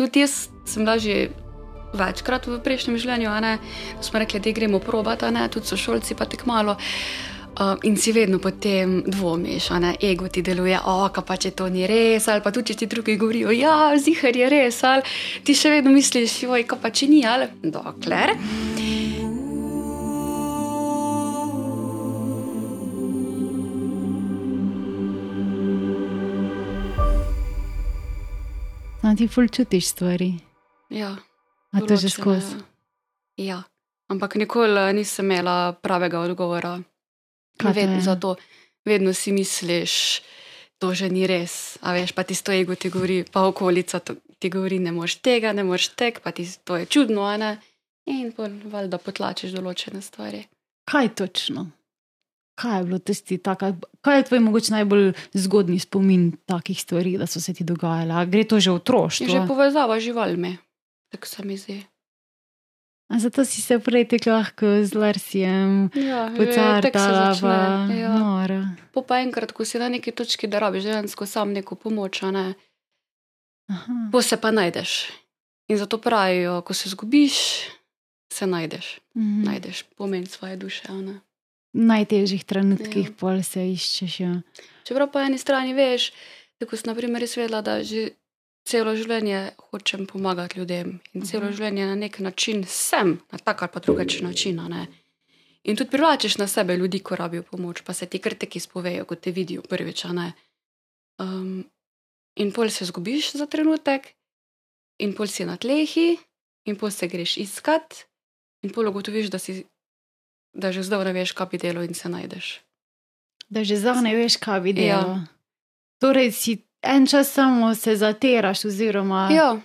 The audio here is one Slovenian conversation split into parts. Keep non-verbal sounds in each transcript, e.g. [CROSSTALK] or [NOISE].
tudi jaz sem bila že večkrat v prejšnjem življenju, da smo rekli, da gremo probati, ne, tudi so šolci pa tek malo. Uh, in si vedno potem dvomiš, a ne, ego ti deluje, oka pa če to ni res, ali pa tudi če ti drugi govorijo, ja, zihar je res, ali ti še vedno misliš, joj, ka pa če ni, ali dokler. No, ti ful čutiš stvari. Ja, A to že določene, skozi. Ja, ampak nikoli nisem imela pravega odgovora. Vedno, je? zato vedno si misliš, to že ni res. A veš, pa ti to ego ti govori, pa okolica to, ti govori, ne moreš tega, ne moreš tega, pa ti to je čudno, ne. In pol valjda potlačiš določene stvari. Kaj točno? Kaj je bilo tisti, taka, kaj je tvoj mogoče najbolj zgodni spomin takih stvari, da so se ti dogajale? A gre to že otroštvo? Že povezava z živalmi, tako se mi zdi. A zato si se prej tako lahko z Larsijem Ja, pocartala. pa Ja. Nora. Po pa enkrat, ko si na neki točki, da rabiš žensko sam neko pomoč, ne. Aha. Po se pa najdeš. In zato pravijo, ko se zgubiš, se najdeš. Mhm. Najdeš pomen svoje duše. ne. Najtežjih trenutkih Ja. pol se iščeš. Ja. Čeprav po eni strani veš, tako sem naprimer res vedela, da že celo življenje hočem pomagati ljudem in celo Mhm. življenje na nek način sem, na tak ali pa drugačen način. a ne. In tudi privlačiš na sebe ljudi, ko rabijo pomoč, pa se ti kar tako izpovejo, ko te vidijo prvič. Um, in pol se zgubiš za trenutek, in pol si na tlehi, in pol se greš iskat, in pol ugotoviš, da si. Da že zdaj ne veš, kaj bi delo in se najdeš. Da že zdaj ne veš, kaj bi Ja. delal. Torej, si en čas samo se zateraš, oziroma Ja,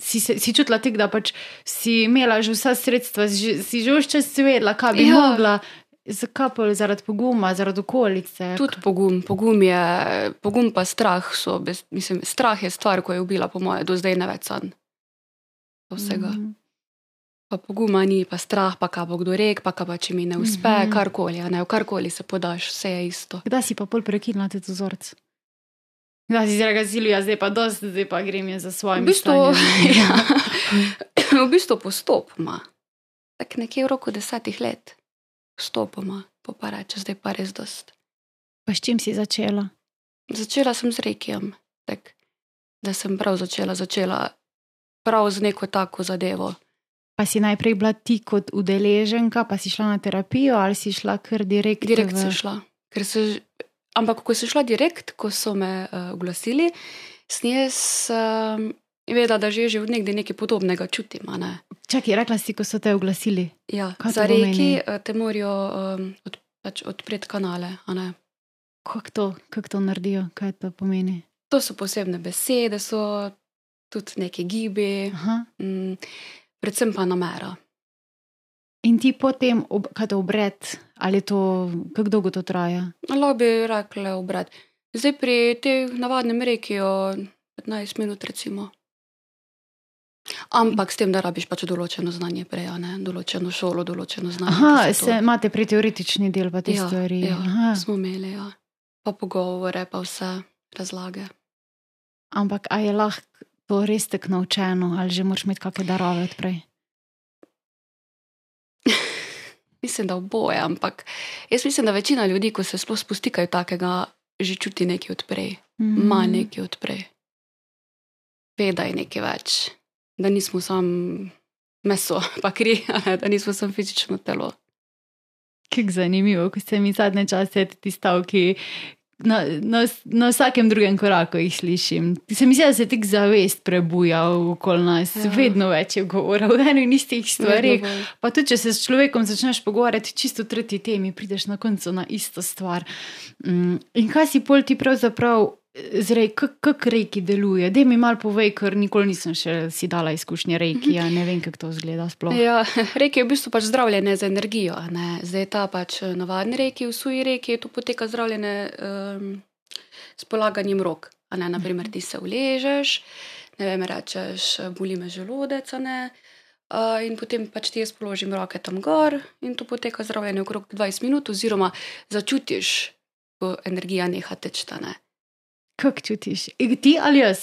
si, si čutila tek, da pač si imela že vsa sredstva, si že vse čas vedela, kaj bi Ja. ja. mogla. Zakaj pa zaradi poguma, zaradi okolice? Tudi pogum. Pogum, je, pogum pa strah so. Mislim, strah je stvar, ki je ubila, po mojem, do zdaj ne več san. Vsega. Mm. Mhm. Pa poguma ni, pa strah, pa kaj bo kdo rekel, pa kaj pa če mi ne uspe, mm. -hmm. karkoli, a ne, v karkoli se podaš, vse je isto. Kdaj si pa pol prekinila te vzorce? Kdaj si rekla, Silvija, zdaj pa dosti, zdaj pa grem jaz za svojim V bistvu, [LAUGHS] ja, v bistvu postopoma. Tak nekje v roku desetih let. Postopoma, pa pa reče, zdaj pa res dost. Pa s čim si začela? Začela sem z rekijem, tak, da sem prav začela, začela prav z neko tako zadevo. Pa si najprej bila ti kot udeleženka, pa si šla na terapijo ali si šla kar direkt? Direkt v- sem šla. Ker se, ampak ko sem šla direkt, ko so me uh, oglasili, sem jaz um, vedela, da že, že od nekdaj nekaj podobnega čutim. a ne. Čakaj, rekla si, ko so te oglasili. Ja, Kaj za reki uh, te morajo um, od, pač odpreti kanale. Kako to, kak to naredijo, kaj to pomeni? To so posebne besede, so tudi neki gibi, Aha. mm, predvsem pa namera. In ti potem, ob, kaj to obred, ali je to, kako dolgo to traja? Lahko bi rekla obrat. Zdaj pri tej navadnem reki jo 15 minut, recimo. Ampak s tem, da rabiš pač določeno znanje prej, ne določeno šolo, določeno znanje. Aha, se imate pri teoretični del pa te Ja, stvari. ja, Aha. smo imeli, ja. pa pogovore, pa vse razlage. Ampak a je lahko to res tako naučeno, ali že moraš imeti kakšne darove odprej? [LAUGHS] Mislim, da oboje, ampak jaz mislim, da večina ljudi, ko se sploh spustikajo takega, že čuti nekaj odprej, Mhm. ima nekaj odprej. Ve, da je nekaj več, da nismo samo meso, [LAUGHS] pa kri, [LAUGHS] da nismo samo fizično telo. Kako zanimivo, ko se mi zadnje čase ti stavki. Na, na, na vsakem drugem koraku jih slišim. Se mi zdi, da se tik zavest prebuja okoli nas, Ja. vedno več je govora [LAUGHS] o eni in istih stvarih. Pa tudi, če se s človekom začneš pogovarjati čisto o tretji temi, prideš na koncu na isto stvar. Mm, In kaj si pol ti pravzaprav zrej, kako reki deluje? Da mi mal povej, ker nikoli nisem še si dala izkušnje reki, ja ne vem, kako to zgleda sploh. Ja, [LAUGHS] reki je v bistvu pač zdravljenje z energijo. ne. Zdaj ta pač eh, navadni reki, v suji reki, tu poteka zdravljenje um, s polaganjem rok. Ne, naprimer, ti se uležeš, ne vem, rečeš, eh, boli me želodec, ne. Uh, in potem pač ti jaz položim roke tam gor, in to poteka zdravljenje okrog 20 minut, oziroma začutiš, ko energija neha teči. ne. Kako čutiš? Ti ali jaz?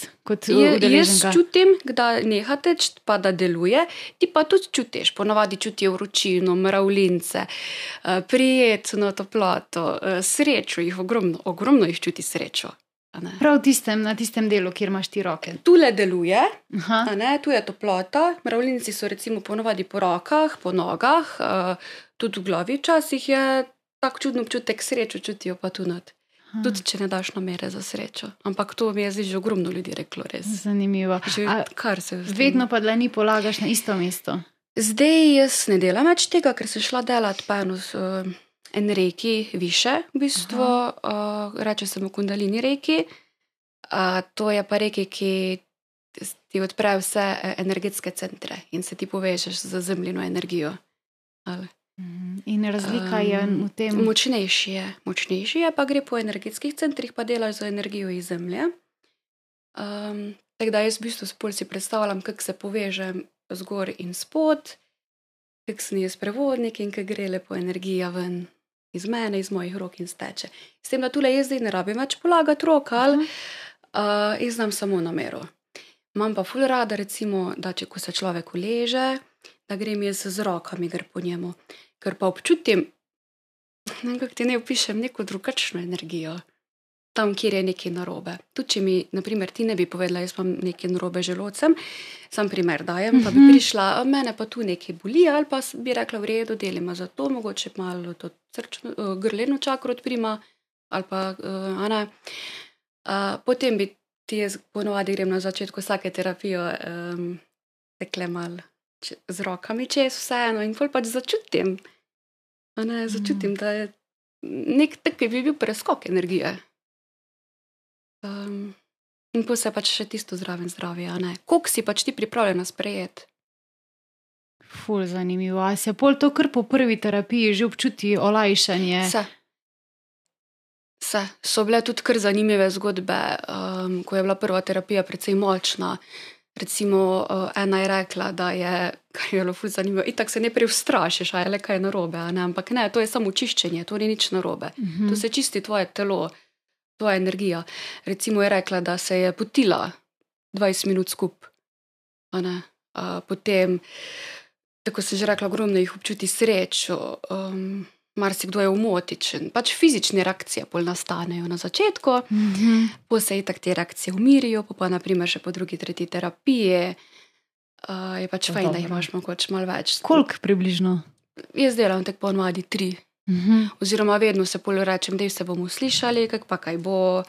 Je, jaz čutim, da neha teč, pa da deluje, ti pa tudi čutiš. Ponavadi čutijo vročino, mravljince, eh, prijetno toploto, eh, srečo. Jih ogromno, ogromno jih čuti srečo. Prav tistem, na tistem delu, kjer imaš ti roke. Tule deluje, Aha. a ne, tu je toplota, mravljinci so recimo ponovadi po rokah, po nogah, uh, tudi v glavi včasih je tak čudno občutek srečo, čutijo pa tu nad. Tudi če ne daš namere za srečo. Ampak to mi je zdaj že ogromno ljudi reklo, res. Zanimivo. Že A kar se v tem- vedno pa dlani polagaš na isto mesto. Zdaj jaz ne delam več tega, ker sem šla delat pa eno, uh, en reki više, v bistvu, uh, reče se mu Kundalini reki. Uh, to je pa reki, ki ti odpre vse eh, energetske centre in se ti povežeš z zemljino energijo. Ali. Mhm. In razlika je Um, v tem, Močnejši je, močnejši je, pa gre po energetskih centrih, pa delaš z energijo iz zemlje. Um, tako da jaz v bistvu spol si predstavljam, kako se povežem zgor in spod, kako sem jaz prevodnik in kako gre lepo energija ven iz mene, iz mojih rok in steče. S tem, da tule jaz zdaj ne rabim več polagati rok, ali uh, jaz znam samo namero. Imam pa ful rada, recimo, da če ko se človek uleže, da grem jaz z rokami gre po njemu, ker pa občutim, ne vem, kako ti ne opišem, neko drugačno energijo. Tam, kjer je nekaj narobe. Tudi, če mi, naprimer, ti ne bi povedala, jaz imam nekaj narobe želodcem, sam primer dajem, pa bi Mhm. prišla, "A, mene pa tu nekaj boli, ali pa bi rekla, v redu, delima za to, mogoče malo to srčno, grleno čakro odprima, ali pa, uh, a ne. Uh, potem bi ti jaz ponovadi grem na začetku vsake terapije, um, tekle mal če, z rokami čez vseeno in pač začutim. Ne, začutim, da je nek tak, ki bi bil preskok energije. Um, in pa se pač še tisto zraven zdravje. Koliko si pač ti pripravljena sprejeti? ful zanimivo. A se pol to kar po prvi terapiji že občuti olajšanje? Vse. Vse. So bile tudi kar zanimive zgodbe, um, ko je bila prva terapija precej močna. Recimo, uh, ena je rekla, da je, kar je bilo ful zanimivo, itak se ne preustrašiš, a je le kaj narobe, ne? ampak ne, to je samo čiščenje, to ni nič narobe. Mhm. To se čisti tvoje telo, tvoja energija. Recimo je rekla, da se je potila 20 minut skupaj. Uh, potem, tako se že rekla, ogromno jih občuti srečo, um, marsikdo je umotičen. Pač fizične reakcije pol nastanejo na začetku, Mhm. po se itak te reakcije umirijo, pa, pa naprimer še po drugi, tretji terapiji. Uh, je pač To fajn, da jih dobro. imaš mogoče malo več. Koliko približno? Jaz delam tako ponovadi tri. Mhm. Oziroma, vedno se pol rečem, da se bomo slišali, kak pa kaj bo.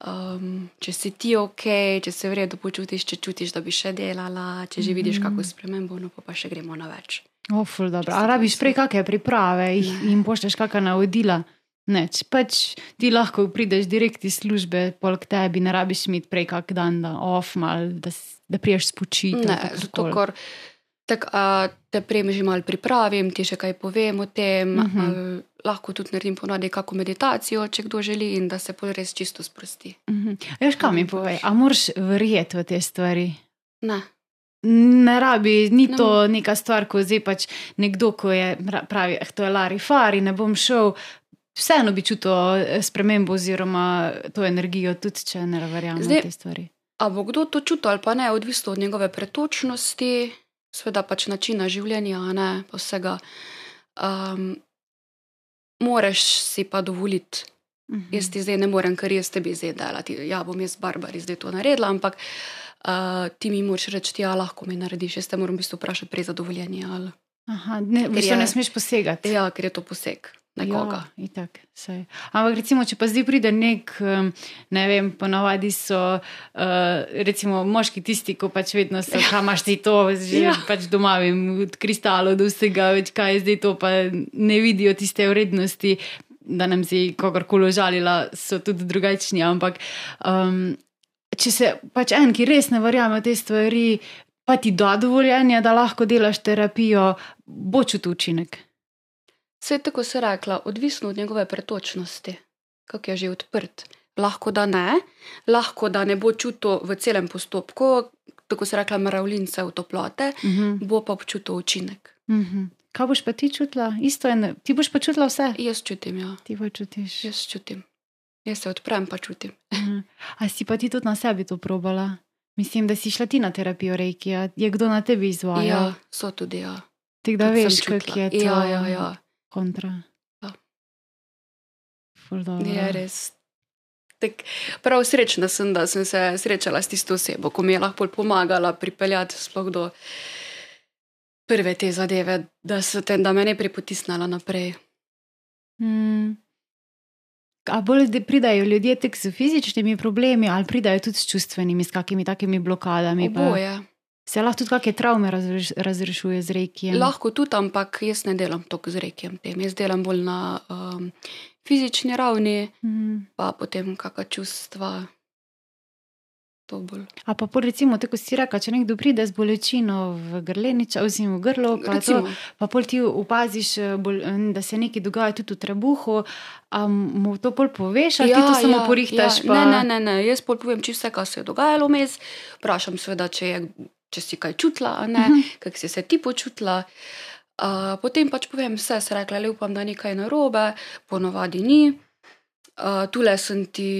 Um, če si ti ok, če se v redu počutiš, če čutiš, da bi še delala, če že vidiš Mhm. kako spremembo, no pa, pa še gremo na več. O, ful dobro. A rabiš prej kakšne priprave jih, Ne. in pošlješ kakšna navodila? Ne, če pač ti lahko prideš direkt iz službe, pol k tebi, ne rabiš imeti prej kak dan, da off mal, da, da priješ spočiti. Ne, zato ker tak, a, te prej že malo pripravim, ti še kaj povem o tem. Uh. -huh. Lahko tudi naredim ponadi kako meditacijo, če kdo želi, in da se pol res čisto sprosti. Mhm. Veš, kam mi povej, a moraš verjeti v te stvari? Ne. Ne rabi, ni Ne to neka stvar, ko zdaj pač nekdo, ko je ra- pravi, eh, to je Lari Fari, ne bom šel. Vseeno bi čutil eh, spremembo oziroma to energijo, tudi če ne verjamem v Zdaj- te stvari. A bo kdo to čutil ali pa ne, odvisno od njegove pretočnosti, seveda pač načina življenja, ne pa vsega. Um, Moreš si pa dovoliti. Mhm. Jaz ti zdaj ne morem, ker jaz tebi zdaj delati. Ja, bom jaz barbari zdaj to naredila, ampak uh, ti mi moraš reči, ja, lahko mi narediš. Jaz te moram v bistvu vprašati prej za dovoljenje. Ali, Aha, ne, v bistvu ne smeš posegati. ja, ker je to poseg nekoga. Ja, itak, saj. Ampak recimo, če pa zdaj pride nek, ne vem, ponavadi so uh, recimo moški tisti, ko pač vedno so, kam imaš ti to, že Ja. ja. pač doma, vem, od kristalov do vsega, več kaj je zdaj to, pa ne vidijo tiste vrednosti, da nam si kogarkoli žalila, so tudi drugačni, ampak um, če se pač en, ki res ne verjame v te stvari, pa ti da dovoljenje, da lahko delaš terapijo, bo čutil učinek. Vse tako se rekla, odvisno od njegove pretočnosti, kako je že odprt. Lahko da ne, lahko da ne bo čutil v celem postopku, tako se rekla, mravljincev toplote, Mhm. bo pa občutil učinek. Mhm. Kaj boš pa ti čutila? Isto je, ne- ti boš pa čutila vse. Jaz čutim, ja, Ti pa čutiš. jaz čutim. Jaz se odprem, pa čutim. [LAUGHS] Mhm. A si pa ti tudi na sebi to probala? Mislim, da si šla ti na terapijo reiki. Je kdo na tebi izvajal? Ja, so tudi, ja. Tako da veš, kak čutila. je to Ja, ja, ja. kontra. Ja. Je res. Tak, prav srečna sem, da sem se srečala s tisto osebo, ko mi je lahko pomagala pripeljati sploh do prve te zadeve, da, te, da me ne pripotisnala naprej. Mm. A bolj da pridajo ljudje tek s fizičnimi problemi, ali pridajo tudi s čustvenimi, s kakimi takimi blokadami? pa Oboje. Se lahko tudi kakšne travme razreš, razrešuje z reiki? Lahko tudi, ampak jaz ne delam toliko z rekijem tem. Jaz delam bolj na um, fizični ravni, Mm. pa potem kakšna čustva. To bolj. A pa pol recimo, tako si rekel, če nekdo pride z bolečino v grleniča, oziroma v grlo, pa, to, Recimo, pa pol ti opaziš, eh, bolj, eh, da se nekaj dogaja tudi v trebuhu, a mu to pol poveš, ali ja, ti to samo ja, porihtaš? Ja. Pa... Ne, ne, ne, ne, jaz pol povem čisto vse, kar se je dogajalo vmes. Vprašam seveda, če, je, če si kaj čutila, ne, uh Mhm. -huh. kako si se ti počutila. Uh, potem pač povem vse, se rekla, le upam, da ni kaj narobe, ponovadi ni. Uh, tule sem ti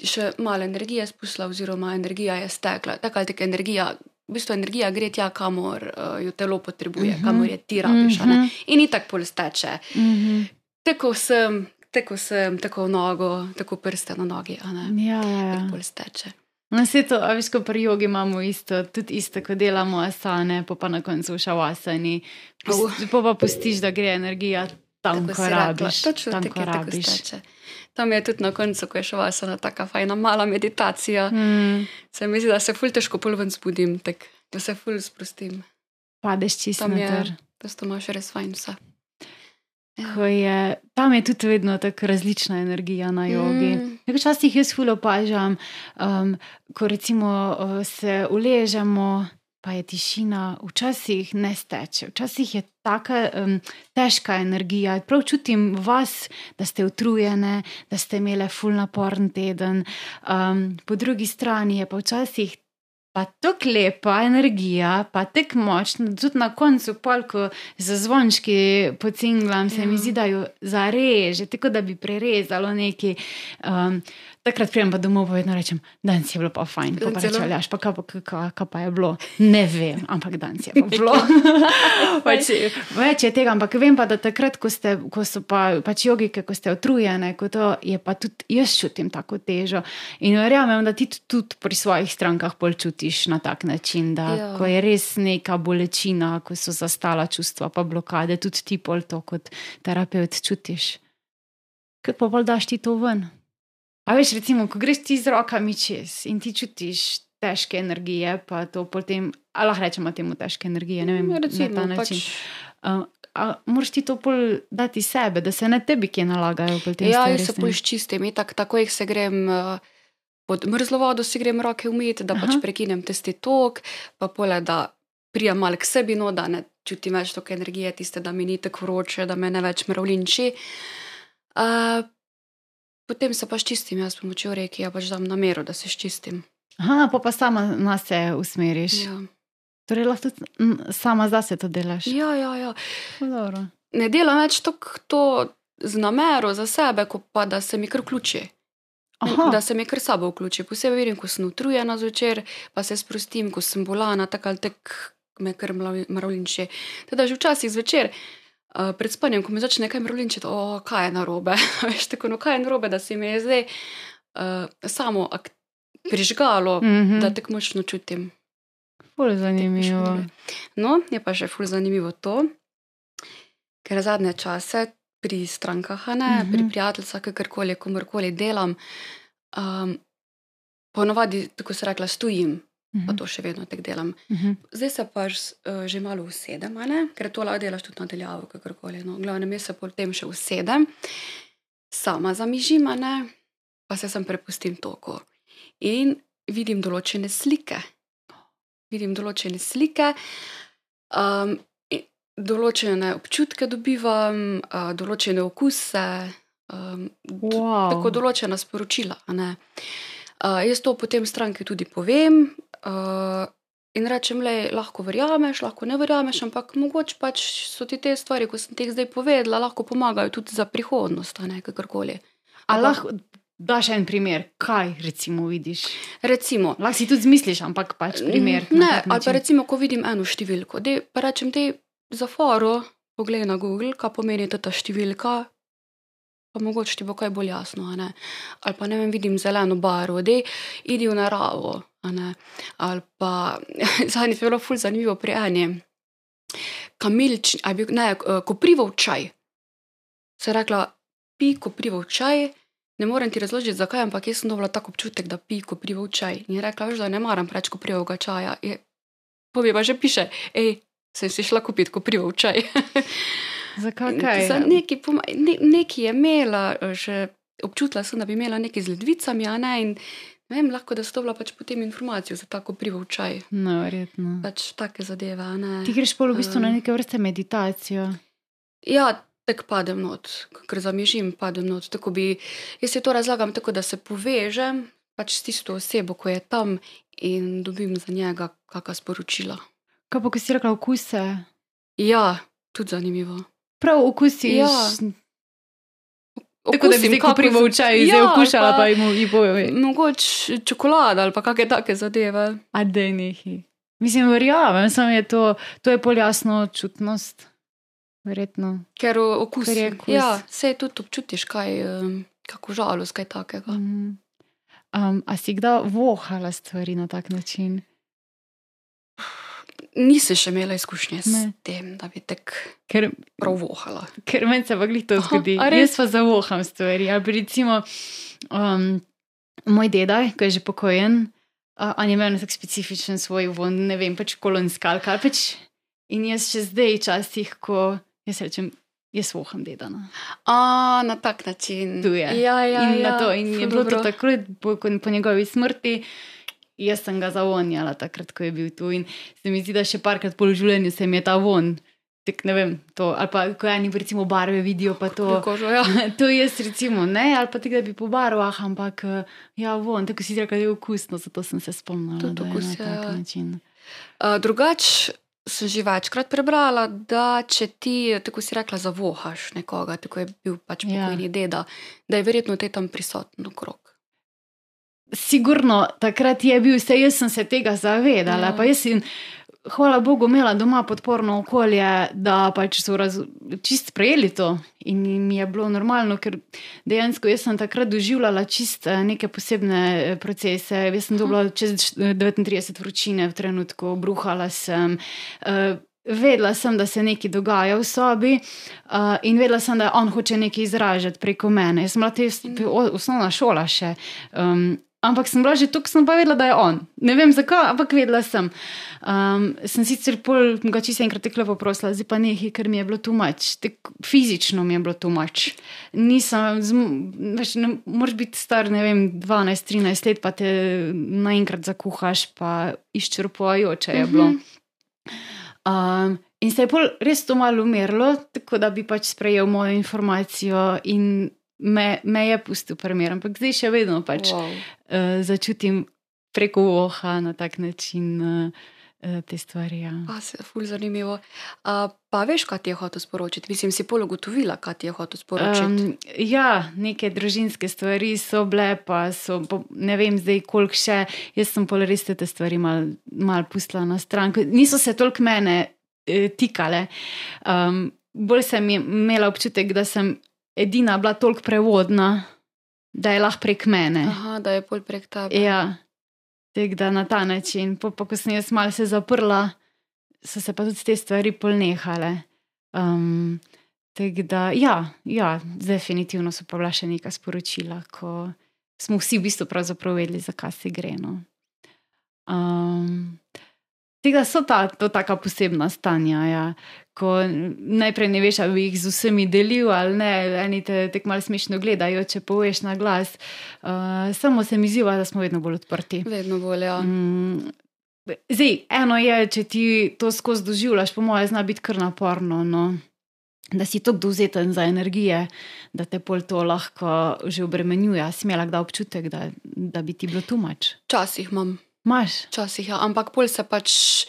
še malo energije spustila, oziroma energija je stekla. Tako ali tako energija, v bistvu energija gre tja, kamor uh, jo telo potrebuje, uh Mhm. -huh. kamor je ti rabiš. Uh -huh. Mhm. In ni tako pol steče. Mhm. Tako sem, tako sem, tako nogo, tako prste na nogi. Ja, ja, ja. Tako bolj steče. Na svetu, a veš, ko pri jogi imamo isto, tudi isto, ko delamo asane, pa pa na koncu šavasani. Pust- Pa pa pustiš, da gre energija tam, ko rabiš. Točno tam, ko rabiš. steče. Tam je tudi na koncu, ko je šla vasana, tako fajna mala meditacija. Mm, Se mi zdi, da se ful težko pol ven zbudim, tak, da se ful sprostim. padeš čisto Tam na je, da to imaš res fajn vse. Ja. Je, tam je tudi vedno tako različna energija na jogi. Mm. Mm. Včasih jaz ful opažam, um, ko recimo uh, se uležemo, pa je tišina, včasih ne steče, včasih je tako um, težka energija. Prav čutim vas, da ste utrujene, da ste imeli ful naporen teden. Um, po drugi strani je pa včasih. Pa tako lepa energija, pa tako močna, tudi na koncu, pol, ko za zvončki pocinglam, se ja. mi zdi, da jo zareže, tako da bi prerezalo neki. Um, takrat prijem pa domov in vedno rečem, danes je bilo pa fajn. Pa, pa rečem, ja, pa kaj pa, kaj, kaj pa je bilo. Ne vem, ampak danes je pa bilo. [LAUGHS] pač, več je tega, ampak vem pa, da takrat, ko, ste, ko so pa, pač jogike, ko ste utrujene, ko to je pa tudi jaz čutim tako težo. In verjamem, da ti tudi pri svojih strankah pol čutiš na tak način, da ja. Ja. ko je res neka bolečina, ko so zastala čustva, pa blokade, tudi ti pol to kot terapeut čutiš. Kako pa pol daš ti to ven? A veš, recimo, ko greš ti z rokami čez in ti čutiš težke energije, pa to potem, ali lahko rečemo temu težke energije, ne vem, Ja, Recimo, na ta način. pač, Uh, moraš ti to pol dati sebe, da se ne tebi kje nalagajo. ja, jaz se ne? pol čistim, itak, tako jih se grem. Uh, Pod mrzlo vodo si grem roke umiti, da pač Aha. prekinem tisti tok, pa pole, da prijem malo k sebi, no, da ne čutim več toliko energije, tiste, da mi ni tako vroče, da me ne več mravlinči. Uh, potem se pač čistim, jaz s pomočjo reki, ja pač dam namero, da se ščistim. Aha, pa pa sama na se usmeriš. Ja. Torej, lahko tudi sama zase to delaš. ja, ja, ja. Dobro. Ne delam več to z namero za sebe, kot pa da se mi kar vključi. Aha, Da se mi kar sabo vključi. Posebej vidim, ko sem utrujena zvečer, pa se sprostim, ko sem bolana, tako ali tako me kar mravlinči. Teda že včasih zvečer. Uh, pred spanjem, ko me začne kaj mravlinčiti, o, kaj je narobe. [LAUGHS] Veš, tako, no, kaj je narobe, da se mi je zdaj uh, samo prižgalo, mm. -hmm. da tako močno čutim. Ful zanimivo. No, je pa še ful zanimivo to, ker zadnje čase pri strankah, ne, Mhm. -huh. pri prijateljicah, kakorkoli, komorkoli delam, um, ponovadi, tako se rekla, stojim, pa Mhm, to še vedno tako delam. mhm. Zdaj se pa uh, že malo usedem, ker to lahko delaš tudi nadaljavo, kakorkoli. No, glavno, jaz se potem še usedem, sama zamižim, pa se sem prepustim toku. In vidim določene slike. Vidim določene slike, um, določene občutke dobivam, uh, določene okuse, um, Wow. tako določena sporočila. Uh, jaz to potem stranki tudi povem. Uh, In rečem, le, lahko verjameš, lahko ne verjameš, ampak mogoče pač so ti te stvari, ko sem ti jih zdaj povedala, lahko pomagajo tudi za prihodnost, ne kakorkoli. A Ampak- lahko daš en primer, kaj recimo vidiš. Recimo, Lahko si tudi zmisliš, ampak pač primer. Ne, ali pa recimo, ko vidim eno številko, dej, pa rečem, da za foro poglej na Google, kaj pomeni ta številka. Pa mogoče ti bo kaj bolj jasno, ali pa ne vem, vidim zeleno barvo, da idi v naravo. Ali pa [LAUGHS] zadnjič je bilo ful zanimivo pri eni. Kamilč, a je bil, ne, eh, koprivov čaj. Se je rekla, pi koprivov čaj, ne morem ti razložiti, zakaj, ampak jaz sem dobila tak občutek, da pi koprivov čaj. In je rekla, veš, da ne maram preveč koprivovega čaja. Pobi pa že piše, hej, sem si šla kupiti koprivov čaj. [LAUGHS] Zakaj? Kaj? Za neki, poma- ne, neki je imela, eh, že občutila sem, da bi imela nekaj z ledvicami, a ne. In, ne vem, lahko da so dobila pač potem informacijo za tako koprivov čaj. No, verjetno. Pač take zadeve, ne. Ti greš pol v bistvu na Um, neke vrste meditacijo. Ja, tako padem not, ker zamižim, padem not. Tako bi, jaz si to razlagam tako, da se povežem pač s tisto osebo, ko je tam in dobim za njega kakšna sporočila. Kaj pa, ko si rekla okuse? Ja, tudi zanimivo. Prav okusiš. Ja. Tako da bi v z- čaju zdaj Ja, okušala, ali pa jim ji bojo. Mogoče čokolada ali pa kakšne take zadeve. A da je neki. Mislim, verjamem, samo je to, to je pol jasno čutnost. Verjetno. Ker okus. Ker je okus. Ja, se tudi občutiš, kaj, kako žalost, kaj takega. Mhm. Um, a si kdaj vohala stvari na tak način? Nisem še imela izkušnje s Ne. tem, da bi tek Ker, prav vohala. ker meni se pa glih to Aha, zgodi. a res? Pa zavoham stvari. Ali pa recimo um, moj dedaj, ki je že pokojen, uh, on je imel tak specifičen svoj von, ne vem, pač kolonskal, kaj pač. In jaz še zdaj, časih, ko jaz rečem, jaz voham dedana. A, na tak način. Tu je. Ja, ja, in, ja. na to, in je bilo to dobro. takrat, po, po njegovi smrti. Jaz sem ga zavonjala takrat, ko je bil tu. In se mi zdi, da še parkrat po življenju se mi je ta von. Tak, ne vem, to, ali pa ko eni recimo barve vidijo, pa to. Kožo, ja. [LAUGHS] To jaz recimo ne, ali pa tega bi po barvah, ampak eh, ja, von, tako si rekel, da je okusno, zato sem se spomnila, Tudi da je okus, na ja, tak ja. način. Uh, drugač sem že večkrat prebrala, da če ti, tako si rekla, zavohaš nekoga, tako je bil pač Ja. pokojni ja. deda, da je verjetno te tam prisoten okrog. Sigurno takrat je bil, vse jaz sem se tega zavedala, Ja. pa jaz sem, hvala Bogu, imela doma podporno okolje, da pač so raz, čist sprejeli to in mi je bilo normalno, ker dejansko jaz sem takrat doživljala čist eh, neke posebne eh, procese. Jaz sem dobila čez 39 vročine v trenutku, bruhala sem. Uh, Vedela sem, da se nekaj dogaja v sobi, uh, in vedela sem, da on hoče nekaj izražati preko mene. Jaz sem bila te osnovna šola še. Um, ampak sem bila že tukaj, sem pa vedela, da je on. Ne vem zakaj, ampak vedela sem. Um, sem sicer pol, ga čisto enkrat tekla poprosila, zdaj pa nekaj, ker mi je bilo tumač. Fizično mi je bilo tumač. Nisem, veš, ne, moraš biti star, ne vem, 12-13 let, pa te naenkrat zakuhaš, pa izčrpujoče je bilo. Um, in se je pol res to malo umirilo, tako da bi pač sprejel mojo informacijo in me, me je pustil primer. Ampak zdaj še vedno pač Wow. uh, začutim preko oha na tak način uh, te stvari. Ja. Pa se ful zanimivo. Uh, pa veš, kaj ti je hotel sporočiti? Mislim, si pol ugotovila, kaj ti je hotel sporočiti. Um, ja, neke družinske stvari so bile, pa so, po, ne vem zdaj, koliko še. Jaz sem pol res te stvari mal, mal pustila na stran. Niso se toliko mene eh, tikale. Um, bolj sem imela občutek, da sem edina bila toliko prevodna, da je lahko prek mene. Aha, da je pol prek tebe. Ja, tako da na ta način. Po, pa, ko sem jaz malo se zaprla, so se pa tudi te stvari polnehale. Um, tako da, ja, ja, definitivno so pa bila še neka sporočila, ko smo vsi v bistvu vedeli, zakaj se gre. No. Um, Tega so ta, to taka posebna stanja, ja. ko najprej ne veš, ali bi jih z vsemi delil ali ne, eni te tako malo smešno gledajo, če poveš na glas. Uh, samo se mi zdi, da smo vedno bolj odprti. Vedno bolj, ja. Mm, Zdaj, eno je, če ti to skozi doživljaš, po mojem, zna biti kar naporno. No. Da si tako dovzeten za energije, da te pol to lahko že obremenjuje. Si imela kdaj občutek, da, da bi ti bilo tumač? Včasih imam, Maš? včasih ja, ampak pol se pač,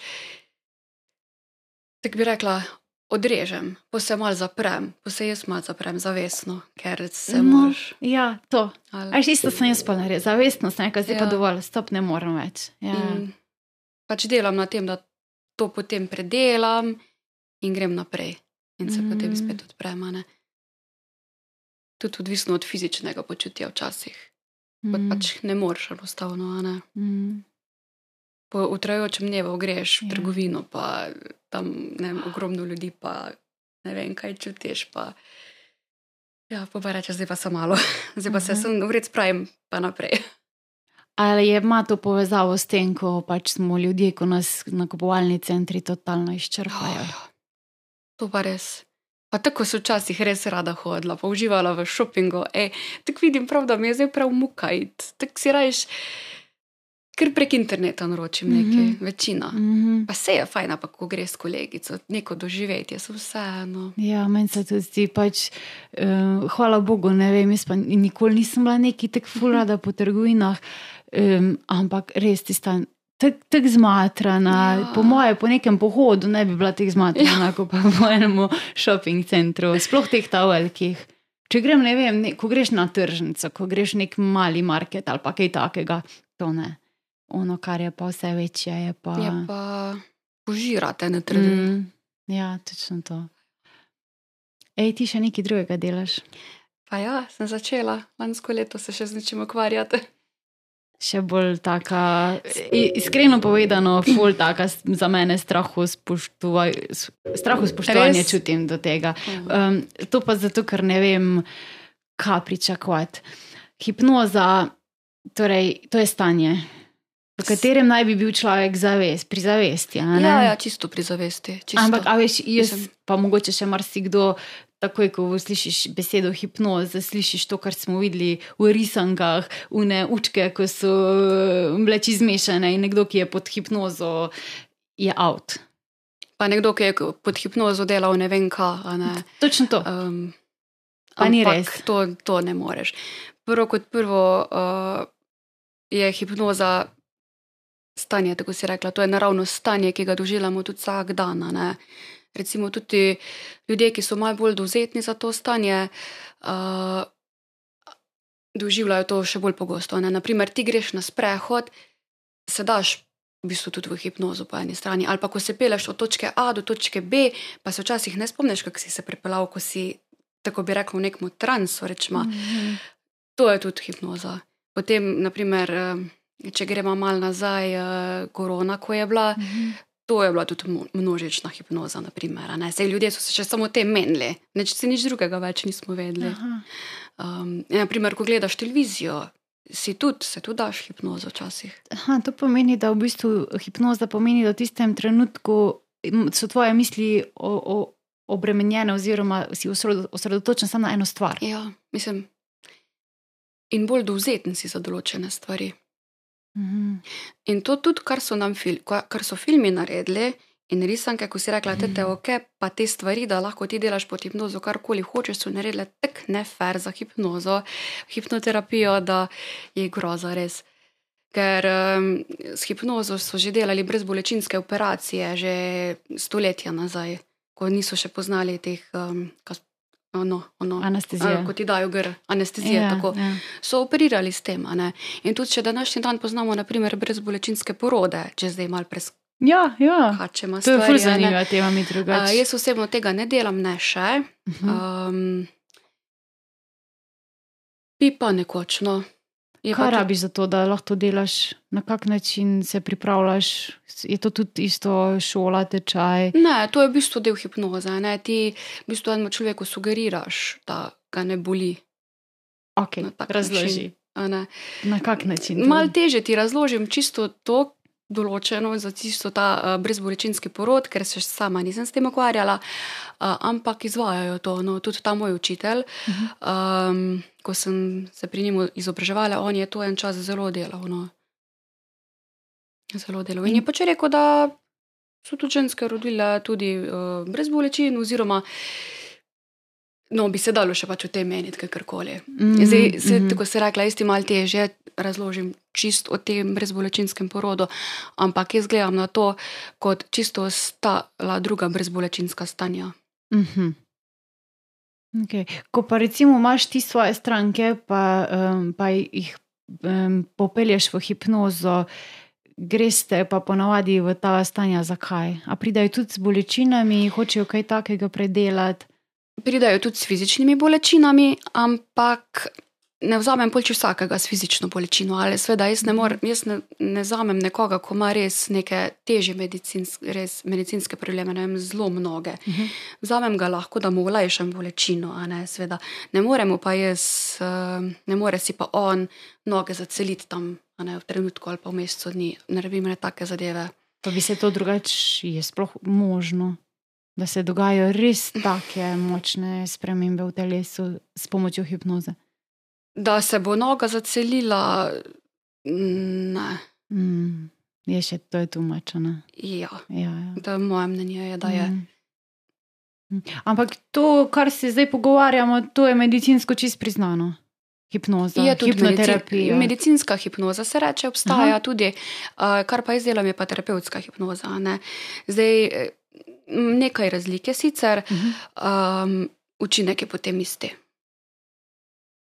tako bi rekla, odrežem, pa se mal zaprem, pa se jaz mal zaprem zavestno, ker se No, moraš. ja, to. ali- Aj, isto sem jaz pa naredil, zavestno sem rekel, zdaj ja. pa dovolj, stop, ne morem več. Ja. In pač delam na tem, da to potem predelam in grem naprej. In se mm. potem spet odprem. a ne. Tudi odvisno od fizičnega počutja včasih. Mm. Mm, Pač ne moreš enostavno. a Ne. mm. Po utrajajočem dnevu greš v Ja. trgovino, pa tam ne vem, ogromno ljudi, pa ne vem, kaj čutiš. Pa, ja, pa pa rečeš, zdaj pa sem malo, [LAUGHS] zdaj pa se Mhm. sem vred spravim, pa naprej. [LAUGHS] Ali je ima to povezavo s tem, ko pač smo ljudje, ko nas nakupovalni centri totalno izčrpajo? Oh, to pa res. Pa tako so včasih res rada hodila, pa uživala v šopingu. Tako vidim, prav, da mi je zdaj prav mukajt. Tako si rajš, ker prek interneta naročim nekaj, mm. -hmm. večina. Mm Pa se je fajn, pa ko greš s kolegico, neko doživetje, so vseeno. Ja, meni se tudi zdi, pač, uh, hvala Bogu, ne vem, jaz pa nikoli nisem bila neki tako fulada [LAUGHS] po trgovinah, um, ampak res ti stan. Tako tak zmatrana, ja. Po moje, po nekem pohodu ne bi bila tako zmatrana, ja. kot pa po enem shopping centru, sploh teh ta velikih. Če grem, ne vem, ne, ko greš na tržnico, ko greš nek mali market ali pa kaj takega, to ne. Ono, kar je pa vse večje, je pa. Je pa požirate na trgu. Mm. ja, točno to. Ej, ti še nekaj drugega delaš? Pa ja, sem začela lansko leto se še z nečim ukvarjati. še bolj taka, iskreno povedano, ful taka za mene strahu spoštovanje Res? čutim do tega. Mm. Um, to pa zato, ker ne vem, kaj pričakovati. Hipnoza, torej, to je stanje, v katerem naj bi bil človek zavest, pri zavesti. Ja, ja, čisto pri zavesti. Čisto. Ampak, a veš, jaz, Mislim- pa mogoče še marsikdo, takoj ko slišiš besedo hipnoza, slišiš to, kar smo videli v risankah, une učke, ko so eh, bile izmešane in nekdo, ki je pod hipnozo, je out. Pa nekdo, ki je pod hipnozo delal, ne vem kaj. Ne. Točno to. Um, Pa ni res. To, to ne moreš. Prvo kot prvo uh, je hipnoza stanje, tako si rekla. To je naravno stanje, ki ga doživljamo tudi vsak dan. ne. Recimo tudi ljudje, ki so malo bolj dovzetni za to stanje, uh, doživljajo to še bolj pogosto. ne. Naprimer, ti greš na sprehod, se daš v bistvu tudi v hipnozo po eni strani. Ali pa ko se peleš od točke A do točke B, pa se včasih ne spomniš, kako si se pripeljal, ko si, tako bi rekel, v nekem transu. Rečemo. Mhm. To je tudi hipnoza. Potem, naprimer, eh, če gremo malo nazaj, eh, korona, ko je bila, Mhm. to je bila tudi množična hipnoza. Naprimer. Sej ljudje so se še samo o tem menili, nič, se nič drugega več nismo vedeli. Aha. Um, in naprimer, ko gledaš televizijo, si tudi, se tudi daš hipnozo včasih. Aha, to pomeni, da v bistvu hipnoza pomeni, da v tistem trenutku so tvoje misli o, o, obremenjene, oziroma si osredo- osredotočen samo na eno stvar. Ja, mislim. In bolj dovzeten si za določene stvari. Mhm. In to tudi, kar so, fil, ka- kar so filmi naredili, in risanke, ko si rekla, da te Mhm. ok, pa te stvari, da lahko ti delaš pod hipnozo, karkoli hočeš, so naredile tako nefer za hipnozo, hipnoterapijo, da je groza res. Ker um, s hipnozo so že delali brezbolečinske operacije, že stoletja nazaj, ko niso še poznali teh. Um, kas, ono, ono, Anestezija. a, Ko ti dajo gr, anestezije. Ja, tako ja. so operirali s tem. In tudi, če današnji dan poznamo, naprimer, brezbolečinske porode, če zdaj malo Ja, ja. preskačemo To je ne. zanimiva tema, mi drugače. jaz osebno tega ne delam, ne še. Mhm. Um, bi pa nekoč. No. Je Kaj tudi- rabiš za to, da lahko to delaš, na kak način se pripravljaš? Je to tudi isto šola, tečaj? Ne, to je v bistvu del hipnoze. Ne? Ti v bistvu enemu človeku sugeriraš, da ga ne boli. Okay, Na razloži. način. Na kak način? Mal teže ti razložim čisto to. Določeno za tisto ta uh, brezbolečinski porod, ker se sama nisem s tem ukvarjala, uh, ampak izvajajo to. No, tudi ta moj učitelj, Mhm. um, ko sem se pri njemu izobraževala, on je to en čas zelo delal. No. Zelo delal. In je pač rekel, da so tudi ženske rodile tudi uh, brez bolečin, oziroma no, bi se dalo še pač o tem meniti, kakorkoli. Mhm, Zdaj, se, mhm. tako se rekla, jaz ti malo težje razložim čist o tem brezbolečinskem porodu, ampak jaz gledam na to kot čisto ostala druga brezbolečinska stanja. Mhm. Okay. Ko pa recimo imaš ti svoje stranke, pa, um, pa jih um, popelješ v hipnozo, greš te pa ponavadi v ta stanja, zakaj? A pridajo tudi z bolečinami, hočejo kaj takega predelati? Pridajo tudi s fizičnimi bolečinami, ampak ne vzamem polči vsakega s fizično bolečino. Ali seveda jaz ne, mor, jaz ne, ne vzamem nekoga, ko ima res neke težje medicinske, res medicinske probleme, ne vem, zelo mnoge. Uh -huh. Vzamem ga lahko, da mu olajšam bolečino, a ne seveda. Ne moremo pa jaz, eh, ne more si pa on noge zaceliti tam, a ne v trenutku ali pa v mesecu dni. Ne rabim ne take zadeve. Pa bi se to drugače, je sploh možno. Da se dogajajo res tako močne spremembe v telesu s pomočjo hipnoze da se bo noga zacelila. Ne. Mm, je še to je tumačeno. Ja, ja, ja. je moje mnenje, je, da je. Mm. Ampak to, kar se zdaj pogovarjamo, to je medicinsko čist priznano. Hipnoza, je tudi hipnoterapija. Medicinska hipnoza se reče, obstaja Aha. tudi, kar pa izdelam, je pa terapevtska hipnoza. Ne? Zdaj, nekaj razlike sicer, uh -huh. um, učinek je potem isti.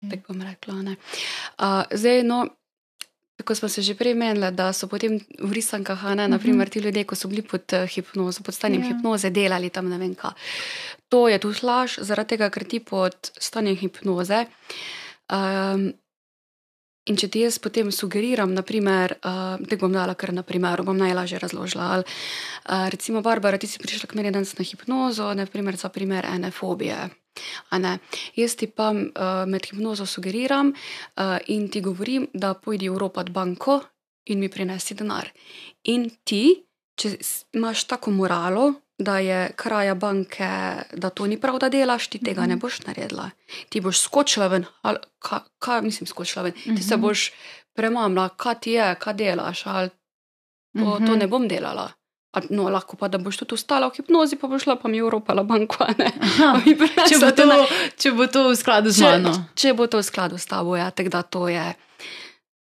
Tako bom rekla. Uh, zdaj, no, tako smo se že prej menili, da so potem v risankah, ne, naprimer, mhm. ti ljudje, ko so bili pod uh, hipnozo, pod stanjem ja. hipnoze, delali tam ne vem kaj. To je tu laž, zaradi tega, ker ti pod stanjem hipnoze. Um, In če ti jaz potem sugeriram, naprimer, uh, da bom dala kar na primer, bom najlažje razložila. Ali, uh, recimo, Barbara, ti si prišla k meni danes na hipnozo, naprimer, za primer ene fobije. Jaz ti pa uh, med hipnozo sugeriram uh, in ti govorim, da pojdi v Evropo banko in mi prinesi denar. In ti, če imaš tako moralo, da je kraja banke, da to ni prav, da delaš, ti tega ne mhm. boš naredila. Ti boš skočila ven, ali kaj, kaj mislim, skočila ven. Ti se mhm. boš premamla, kaj ti je, kaj delaš, ali to, to ne bom delala. No, lahko pa, da boš tudi ostala v hipnozi, pa boš šla pa mi ali banko. [LAUGHS] če, bo to, če bo to v skladu z mano. Če, če bo to v skladu s tabo, ja, tako da to je,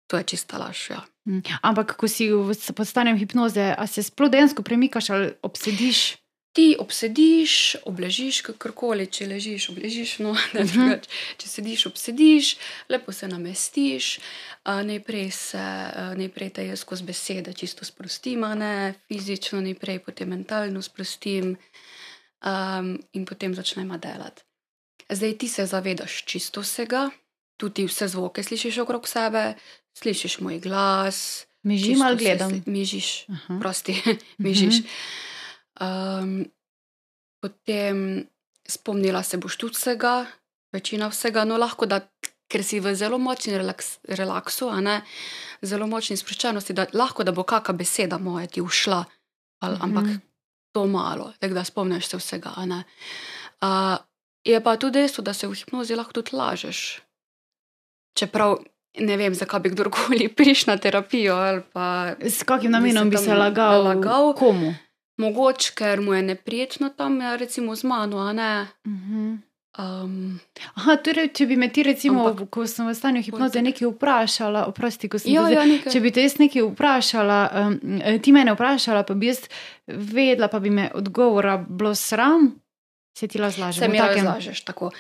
to je čista laž. Ja. Mm. Ampak, ko si v postanju hipnoze, a se sploh dejansko premikaš ali obsediš? Ti obsediš, obležiš, kakorkoli, če ležiš, obležiš, no, [LAUGHS] ne uh -huh. več. Če sediš, obsediš, lepo se namestiš, uh, najprej, se, uh, najprej te jaz skozi besede čisto sprostim, ne fizično, najprej potem mentalno sprostim um, in potem začnemo delati. Zdaj ti se zavedaš čisto vsega, tudi vse zvoke slišiš okrog sebe, slišiš moj glas. Mižiš ali gledam? [LAUGHS] Mižiš, prosti, mižiš. Uh -huh. Um, potem spomnila se boš tudi vsega, večina vsega, no lahko da, ker si v zelo močni relaks, relaksu, ne, zelo močni sproščenosti, da lahko da bo kakšna beseda moja ti ušla, ali, mm -hmm. ampak to malo, tako da spomniš se vsega. Uh, je pa tudi dejstvo, da se v hipnozi lahko tudi lažeš. Čeprav ne vem, zakaj bi kdorkoli [LAUGHS] prišel na terapijo. Pa, S kakim namenom bi se lagal? lagal? Komu? Mogoče, ker mu je neprijetno tam, ja, recimo z mano. Uh -huh. um, Aha, torej, če bi me ti, recimo, ampak, ko sem v stanju hipnoze, nekaj vprašala, oprosti, ko sem jo videla. Ja, če bi te jaz nekaj vprašala, um, ti mene vprašala, pa bi jaz vedela, pa bi me odgovora bilo sram, se ti la zlažeš. Se mi takem... zlažeš tako.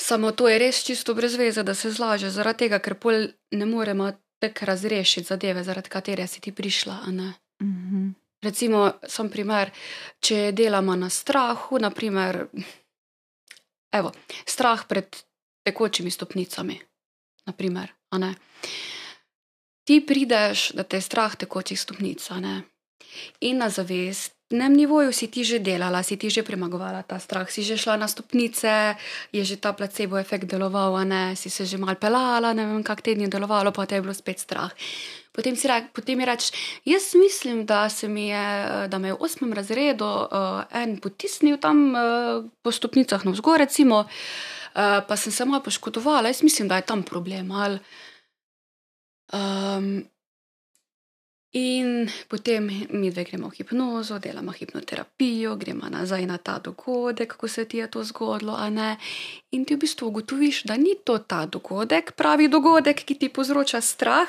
Samo to je res čisto brez veze, da se zlaže, zaradi tega, ker pol ne moremo tako razrešiti zadeve, zaradi katere si ti prišla. Recimo, sem primer, če delamo na strahu, naprimer, evo, strah pred tekočimi stopnicami. Naprimer, Ti prideš, da te je strah tekočih stopnic, in na zavest dnem nivoju si ti že delala, si ti že premagovala ta strah, si že šla na stopnice, je že ta placebo efekt deloval, ne, si se že mal pelala, ne vem, kak teden je delovalo, pa te je bilo spet strah. Potem, re, potem mi rečeš, jaz mislim, da, je, da me je v osmem razredu uh, en potisnil tam uh, po stopnicah na vzgor, recimo, uh, pa sem se malo poškodovala, jaz mislim, da je tam problem. Ali, um, In potem mi dve gremo v hipnozo, delamo hipnoterapijo, gremo nazaj na ta dogodek, kako se ti je to zgodilo. In ti v bistvu ugotoviš, da ni to ta dogodek, pravi dogodek, ki ti povzroča strah.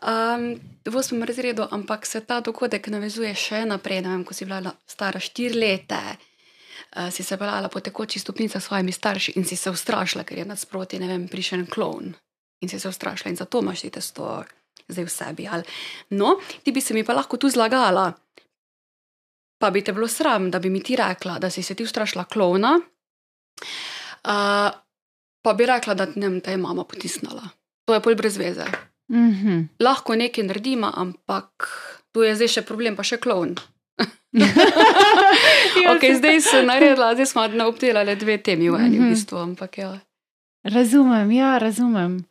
Um, v osmem razredu, ampak se ta dogodek navezuje še naprej. Vem, ko si bila stara štiri leta, uh, si se pelala po tekočih stopnicah s svojimi starši in si se ustrašila, ker je nasproti, ne vem, prišel en klon in si se ustrašila in zato imaš ti testo zdaj v sebi. Ali. No, ti bi se mi pa lahko tu zlagala, pa bi te bilo sram, da bi mi ti rekla, da si se ti ustrašila klona, uh, pa bi rekla, da ne vem, te je mama potisnila. To je pol brez veze. Mm -hmm. Lahko nekaj naredimo, ampak tu je zdaj še problem, pa še klon. [LAUGHS] Ja, okay, zdaj sem naredila, zdaj smo obdelali dve temi v eni, Mhm. v bistvu, ampak ja. Razumem, ja, razumem.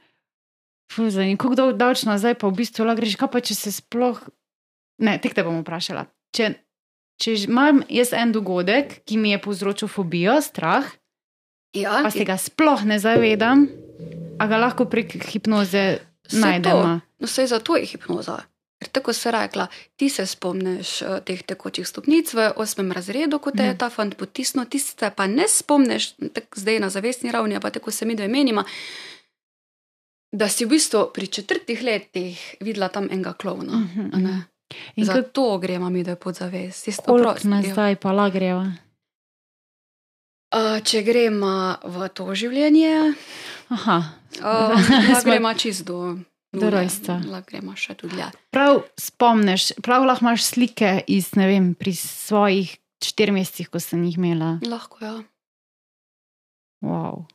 Fuzaj, kako dolgo davč nazaj, pa v bistvu lahko greš, kaj pa če se sploh. Ne, tek te bom vprašala. Če, če imam jaz en dogodek, ki mi je povzročil fobijo, strah, ja pa se ga sploh ne zavedam, a ga lahko prek hipnoze najdemo. to. No, vse zato je hipnoza. Ker tako se rekla, ti se spomniš uh, teh tekočih stopnic v osmem razredu, ko te je Mhm. ta fant potisnil, ti se pa ne spomniš, tak zdaj na zavestni ravni, pa tako se mi dve menima, da si v bistvu pri četrtih letih videla tam enega klovna. Mhm, a ne. mhm. In kako Zato gremo mi, da je pod zavest. Tisto koliko prosto, ja. nazaj pa lahko greva? Uh, če gremo v to življenje, Aha, uh, gremo čist do, Do rojstva. Gremo še tudi dlje. prav spomniš, prav lahko imaš slike iz, ne vem, pri svojih štirih mesecih, ko sem jih imela. Lahko, ja. Wow.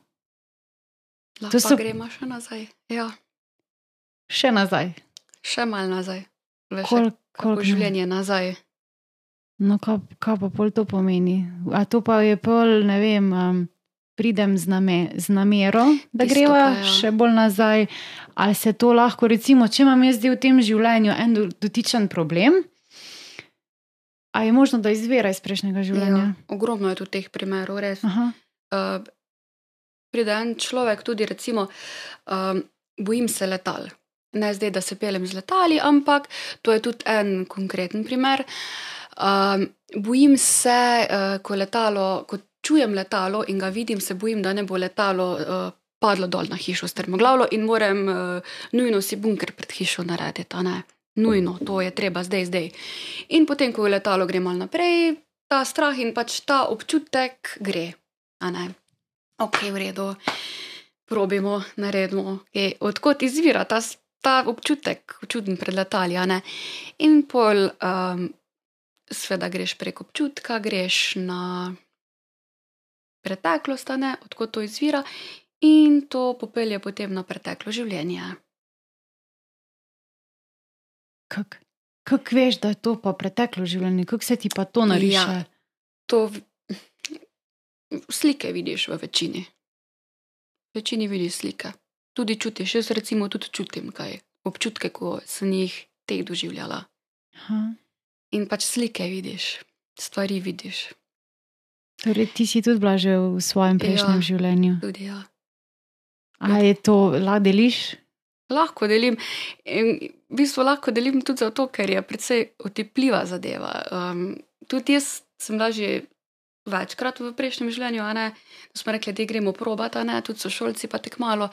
Lahko so- gremo še nazaj. Ja, Še nazaj. še malo nazaj. Veš, Kol, koliko življenje nazaj. No, kaj, kaj pa pol to pomeni? A to pa je pol, ne vem, um, pridem z, name, z namero, da Tisto greva pa, ja. še bolj nazaj. Ali se to lahko, recimo, če imam jaz v tem življenju en do- dotičen problem, a je možno, da izvira iz prejšnjega življenja? Ja, ogromno je tudi teh primerov, res. Aha. Uh, pride en človek, tudi recimo, um, bojim se letal. Ne zdaj, da se pelem z letali, ampak to je tudi en konkreten primer. Um, bojim se, uh, ko, letalo, ko čujem letalo in ga vidim, se bojim, da ne bo letalo uh, padlo dol na hišo strmoglavlo in moram uh, nujno si bunker pred hišo narediti. Nujno, to je treba zdaj, zdaj. In potem, ko letalo gre malo naprej, ta strah in pač ta občutek gre. Ok, v redu, probimo, naredimo. Okay. Odkot izvira ta, ta občutek, čuden pred letali, ne. In pol, um, sveda greš prek občutka, greš na preteklost, ne, odkot to izvira, in to popelje potem na preteklo življenje. Kako kak veš, da je to pa preteklo življenje, kako se ti pa to nariše? Ja. To slike vidiš v večini. V večini vidiš slike. Tudi čutiš, jaz recimo tudi čutim kaj, občutke, ko sem jih teh doživljala. Aha. In pač slike vidiš, stvari vidiš. Torej, ti si tudi bila že v svojem prejšnjem Ja. življenju. Tudi, ja. A je to, lahko deliš? Lahko delim. In v bistvu lahko delim tudi zato, ker je precej otepljiva zadeva. Um, tudi jaz sem bila že večkrat v prejšnjem življenju, da smo rekli, da gremo probat, ne, tudi so šolci pa tek malo.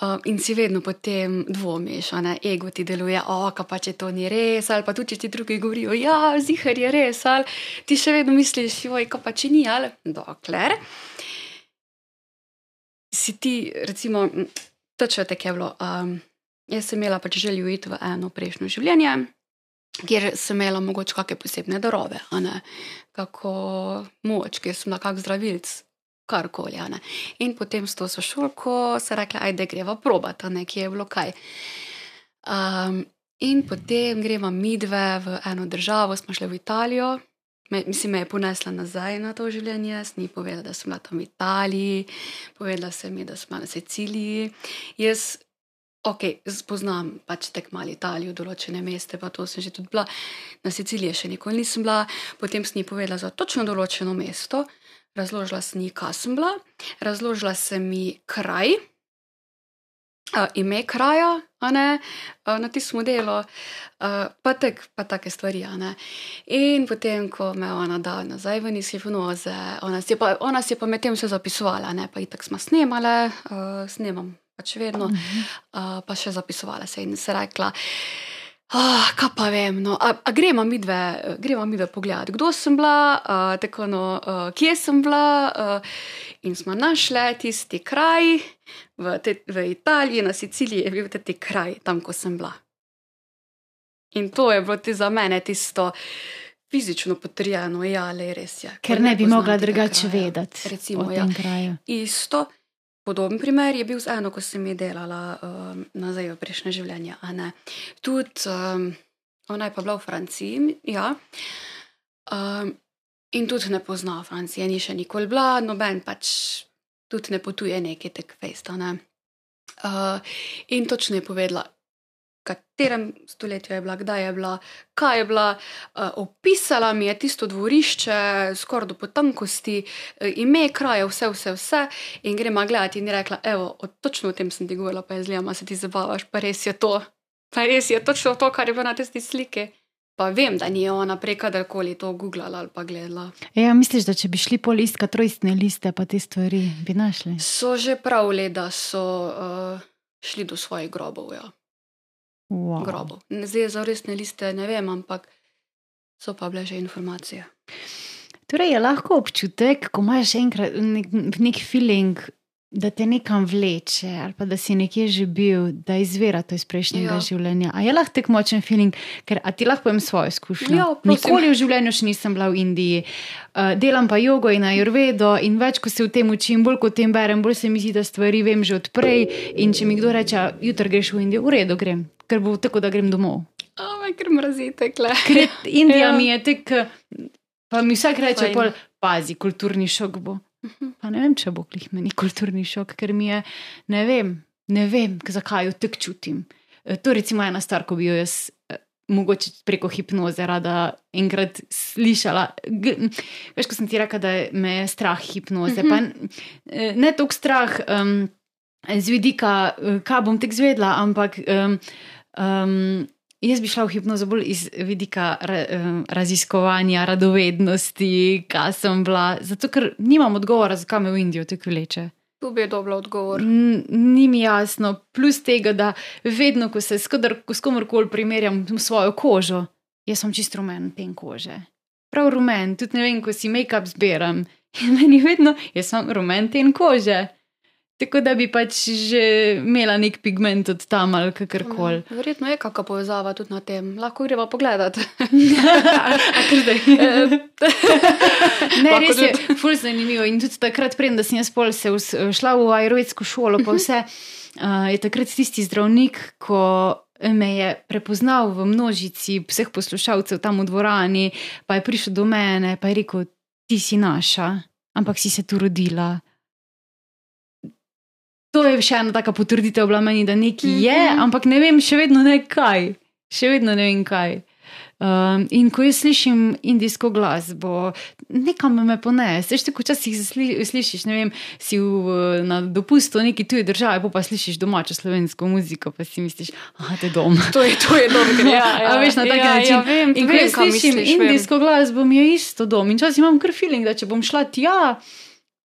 Um, in si vedno potem dvomiš, ne, ego ti deluje, oka pa če to ni res, ali pa tudi če ti drugi govorijo, ja, zihar je res, ali ti še vedno misliš, joj, ka pa če ni, ali dokler. Si ti, recimo, točno tako je bilo. Um, jaz sem imela pač željo iti v eno prejšnjo življenje, kjer sem imela mogoče kakšne posebne darove, kako moč, ker sem bila kak zdravilc, karkoli. In potem s to sošolko se rekla, ajde greva probati, a ne kje je bilo kaj. Um, in potem greva midve v eno državo, smo šli v Italijo. Me, mislim, me je ponesla nazaj na to življenje, jaz ni povedala, da sem bila tam v Italiji, povedala sem mi, da sem bila na Siciliji. Jaz, ok, spoznam pač tek malo Italijo, določene meste, pa to sem že tudi bila. Na Siciliji še nikoli nisem bila, potem sem ji povedala za točno določeno mesto, razložila sem ji, kaj sem bila, razložila sem ji kraj, uh, ime kraja, ne, uh, na tistem modelu, uh, pa, tak, pa take stvari. In potem, ko me je ona dala nazaj ven iz hipnoze, ona si je pa, ona si je pa medtem vse zapisovala, ne, pa itak smo snemale, uh, snemam pač vedno, uh, pa še zapisovala se in se rekla. Ah, kaj pa vem, no, a, a gremo mi dve, gremo mi dve pogledati, kdo sem bila, uh, tako no, uh, kje sem bila. Uh, in smo našli tisti kraj v, te, v Italiji, na Siciliji je bil ti kraj, tam, ko sem bila. In to je bilo ti za mene tisto fizično potrjeno, ja, le res je. Ker ne bi mogla drugače vedeti. Recimo, o ja. tem kraju. Isto, podoben primer je bil z eno, ko sem ji delala um, nazaj v prejšnje življenje. Tudi um, ona je pa bila v Franciji, ja. Um, in tudi ne pozna Francije, ni še nikoli bila, noben pač tudi ne potuje neki tek festa. Ne. Uh, in točno je povedala, katerem stoletju je bila, kdaj je bila, kaj je bila. Uh, opisala mi je tisto dvorišče, skoraj do potankosti, uh, ime kraja, vse, vse, vse. In gremo gledati in je rekla, evo, o, točno o tem sem ti govorila, pa je zlema, se ti zabavaš, pa res je to. Pa res je točno to, kar je bilo na tisti sliki. Pa vem, da ni ona prej kadarkoli to googlala ali pa gledala. Ja, misliš, da če bi šli po listka trojstne liste, pa te stvari bi našli? So že pravili, da so uh, šli do svojih grobov. Ja. Wow. grobov. Zdaj za resne liste ne vem, ampak so pa bile že informacije. Torej je lahko občutek, ko imaš enkrat nek, nek feeling, da te nekam vleče, ali pa da si nekje že bil, da izvira to iz prejšnjega Ja. življenja. A je lahko tako močen feeling, ker ti lahko povem svojo izkušnjo. Ja, prosim. Nikoli v življenju še nisem bila v Indiji, uh, delam pa jogo in ajurvedo in več, ko se v tem učim, bolj kot tem berem, bolj se mi zdi, da stvari vem že odprej. In če mi kdo reče, "A, jutri greš v Indijo, v redu grem, ker bo tako, da grem domov. Ampak ker mrazite, kle. Ker Indija Ja. mi je tek, pa mi vsak reče, pol, pazi, kulturni šok bo. Mhm. Pa ne vem, če bo klih meni kulturni šok, ker mi je, ne vem, ne vem, zakaj jo tako čutim. E, To recimo ena stvar, ko bi jo jaz. e, Mogoče preko hipnoze rada enkrat slišala. G veš, ko sem ti rekla, da me je strah hipnoze. Mhm. Pa n- e, ne toliko strah um, z vidika, kaj bom tek zvedla, ampak um, um, jaz bi šla v hipnozo bolj iz vidika ra, raziskovanja, radovednosti, kaj sem bila. Zato, ker nimam odgovora, zakaj me v Indijo tako vleče. Tu bi je dobil odgovor. N- Ni mi jasno, plus tega, da vedno, ko se s kadar- s komorkoli primerjam svojo kožo, jaz sem čist rumen pen kože. Prav rumen, tudi ne vem, ko si make-up zbiram. In [LAUGHS] meni vedno, jaz sem rumen ten kože. Tako da bi pač že imela nek pigment od tam ali kakorkoli. Verjetno je kakšna povezava tudi na tem. Lahko greva pogledat. [LAUGHS] A kar zdaj? [LAUGHS] [LAUGHS] Ne, res je, ful zanimivo. In tudi takrat, preden sem jaz pol se šla v ajurvedsko šolo, pa vse, uh, je takrat tisti zdravnik, ko me je prepoznal v množici vseh poslušalcev tam v dvorani, pa je prišel do mene, je rekel, ti si naša, ampak si se tu rodila. To je še ena taka potrditev bila meni, da nekaj je, Mhm. ampak ne vem, še vedno ne kaj. Še vedno ne vem kaj. Um, in ko jaz slišim indijsko glasbo, nekam me ponese. Veš, tako včasih sli, slišiš, ne vem, si v, na dopustu v neki tuji državi, pa, pa slišiš domačo slovensko muziko, pa si misliš, ah, te dom. [LAUGHS] To je, to je dobro, ja, ja, A veš, na tak ja, način. Ja, vem, In ko vem, jaz slišim misliš, vem. indijsko glasbo, mi je isto dom. In včasih imam kar feeling, da če bom šla tja,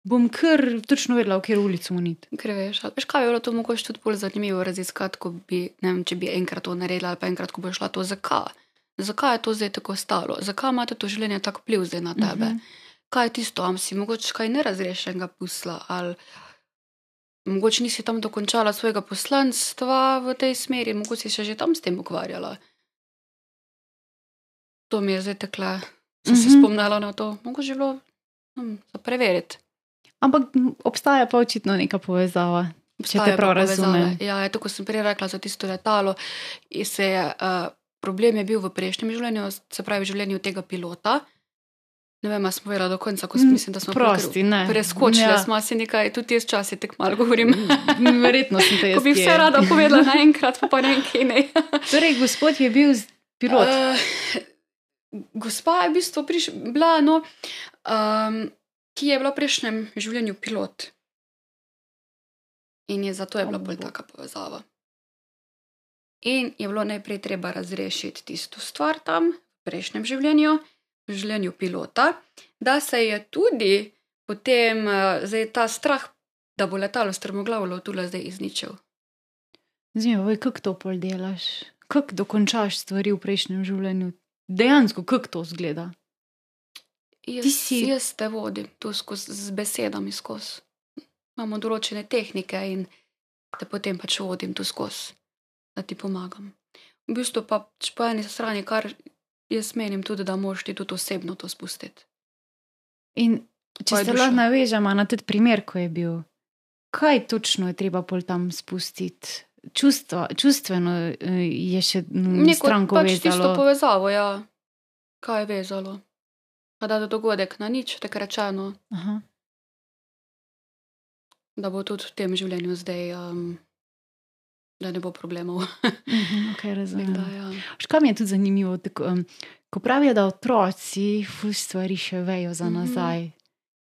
bom kar točno vedela, v katero ulico muniti. Ker veš, ali veš, kaj je to mogoče tudi bolj zanimivo raziskati, ko bi, ne vem, če bi enkrat to naredila, ali pa enkrat, ko bo šla to, zakaj. Zakaj je to zdaj tako stalo? Zakaj ima to življenje tako vpliv zdaj na tebe? Mhm. Kaj je tisto, am si mogoče kaj nerazrešenega pusla, ali mogoče nisi tam dokončala svojega poslanstva v tej smeri, mogoče si se že tam s tem ukvarjala. To mi je zdaj tekle, sem se Mhm. spomnila na to, mogoče je bilo hm, za preveriti. Ampak obstaja pa očitno neka povezava. Če te prav razumem. Ja, je, tako sem prej rekla za tisto letalo. Se je, uh, problem je bil v prejšnjem življenju, se pravi v življenju tega pilota. Ne vem, ali smo vedela do konca, ko Mm, sem mislim, da smo Prosti, ne. preskočili, Ja. ja. smo si nekaj, tudi jaz časi tako malo govorim. M, Verjetno sem te jaz. [LAUGHS] Ko bi vse rada povedala naenkrat, pa pa ne kaj ne. [LAUGHS] Torej, gospod je bil pilot. Uh, gospa je v bistvu priš, bila, no, um, ki je bila v prejšnjem življenju pilot. In je zato je bila bolj taka povezava. In je bilo najprej treba razrešiti tisto stvar tam, v prejšnjem življenju, v življenju pilota, da se je tudi potem uh, zdaj ta strah, da bo letalo strmoglavilo, tudi zdaj izničil. Zanimivo, kako to pol delaš? kako dokončaš stvari v prejšnjem življenju? Dejansko, kako to zgleda? Jaz, si- jaz te vodim tu skozi z besedami skozi. Imamo določene tehnike in te potem pač vodim tu skozi, da ti pomagam. V bistvu pa pač po eni strani, kar jaz menim tudi, da moš ti tudi osebno to spustiti. In če se lahko navežemo na tudi primer, ko je bil, kaj točno je treba pol tam spustiti? Čustvo, čustveno eh, je še mm, Neko stranko pač tisto vezalo. povezavo, ja. Kaj je vezalo? Pa da je dogodek na nič, tako rečeno, Aha. da bo tudi v tem življenju zdaj, um, da ne bo problemov. Mhm, [LAUGHS] okay, razumem. da, ja. Škam je tudi zanimivo, tako, um, ko pravijo, da otroci ful stvari še vejo za Mhm. nazaj.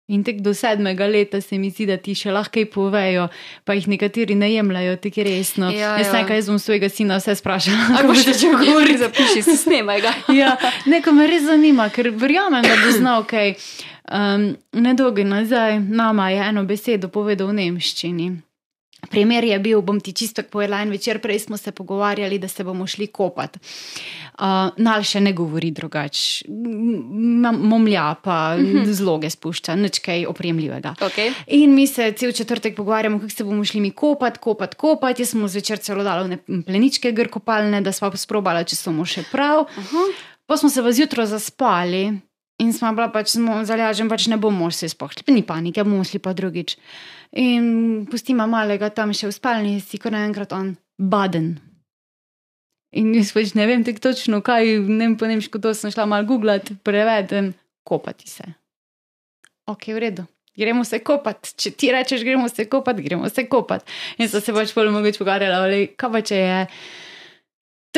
In tek do sedmega leta se mi zdi, da ti še lahko kaj povejo, pa jih nekateri ne jemljajo tako resno. Ja, jaz ja. nekaj, jaz bom svojega sina vse sprašala. Ali [LAUGHS] ko bo boš govoriti, govoriti. zapiši si, snemaj ga. [LAUGHS] Ja, neko me res zanima, ker verjamem, da bo znal kaj. Um, Nedolgo nazaj nama je eno besedo povedal v nemščini. Primer je bil, bom ti čisto povedala, en večer prej smo se pogovarjali, da se bomo šli kopat. Uh, Nal še ne govori drugače, momlja pa zloge spušča, nič kaj opremljivega. Okay. In mi se cel četrtek pogovarjamo, kako se bomo šli mi kopat, kopat, kopat. Jaz smo zvečer celo dali one pleničke grkopalne, da smo sprobali, če smo še prav. Aha. Pa smo se v zjutraj zaspali in smo bila pač zalažen, pač ne bomo se spohli, ni panike, bomo šli pa drugič. In pustimo malega tam še v spalnici, ko naenkrat on baden. In jaz pač ne vem tako točno, kaj ne vem po nemško, to sem šla malo googlat, prevedem, kopati se. Ok, v redu. Gremo se kopati. Če ti rečeš, gremo se kopati, gremo se kopati. In so se pač pol mogoče pogovarjali, kaj pa če je.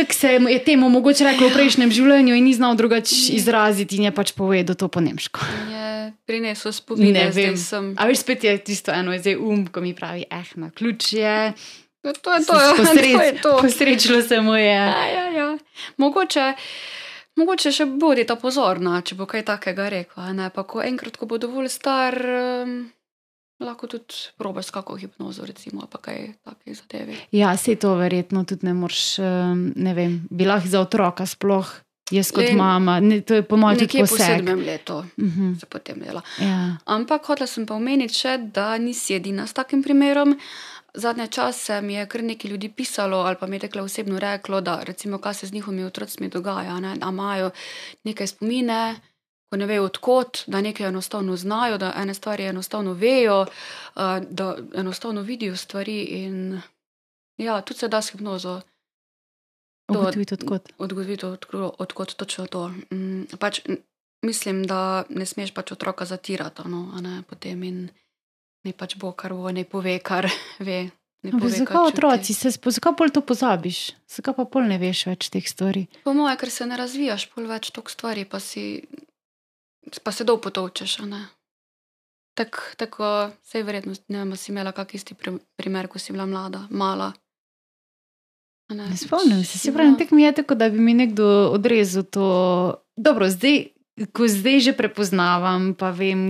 Tako se je temu mogoče rekel v prejšnjem življenju in ni znal drugače izraziti, in je pač povedal to po nemško. Je prinesel spomin, Ne vem. sem. A veš, spet je tisto eno, zdaj um, ko mi pravi, eh, na ključ je. Ja, To je to, ja, [LAUGHS] to je to. Posrečilo se mu je. Ja, ja, ja. Mogoče, mogoče še bodite pozorna, če bo kaj takega rekel. Ne? Pa ko enkrat, ko bo dovolj star, um, lahko tudi probaš kako hipnozo, recimo, pa kaj takih zadev. Ja, se to verjetno tudi ne moreš, um, ne vem, bi lahko za otroka sploh. Jaz kot Le- mama, ne, to je po mojem tudi Nekje po sedmem letu Mhm, se potem dela. ja. Ampak hotela sem pa omeniti še, da nisi edina s takim primerom. Zadnje čase mi je kar nekaj ljudi pisalo, ali pa mi je teklo osebno reklo, da recimo, kaj se z njihovimi otroci dogaja, ne? da imajo neke spomine, ko ne vejo odkot, da nekaj enostavno znajo, da ene stvari enostavno vejo, da enostavno vidijo stvari. In ja, tudi se da s hipnozo To- Ugotoviti odkot. odgovoriti, odkro- odkot točno to. Mm, pač, mislim, da ne smeš pač otroka zatirati, no, ne potem in ne pač bo, kar bo, ne pove, kar [LAUGHS] ve. Zakaj otroci, se, zakaj pol to pozabiš? Zakaj pa pol ne veš več teh stvari? Po mojem, ker se ne razvijaš, pol več tok stvari, pa, si, pa se dolgo potovčeš. ne. Tako, tako se je verjetno, ne vem, si imela kak isti pri- primer, ko si bila mlada, mala. A Ne spomnim se, se pravi, tako mi je tako, da bi mi nekdo odrezal to. Dobro, zdaj, ko zdaj že prepoznavam, pa vem,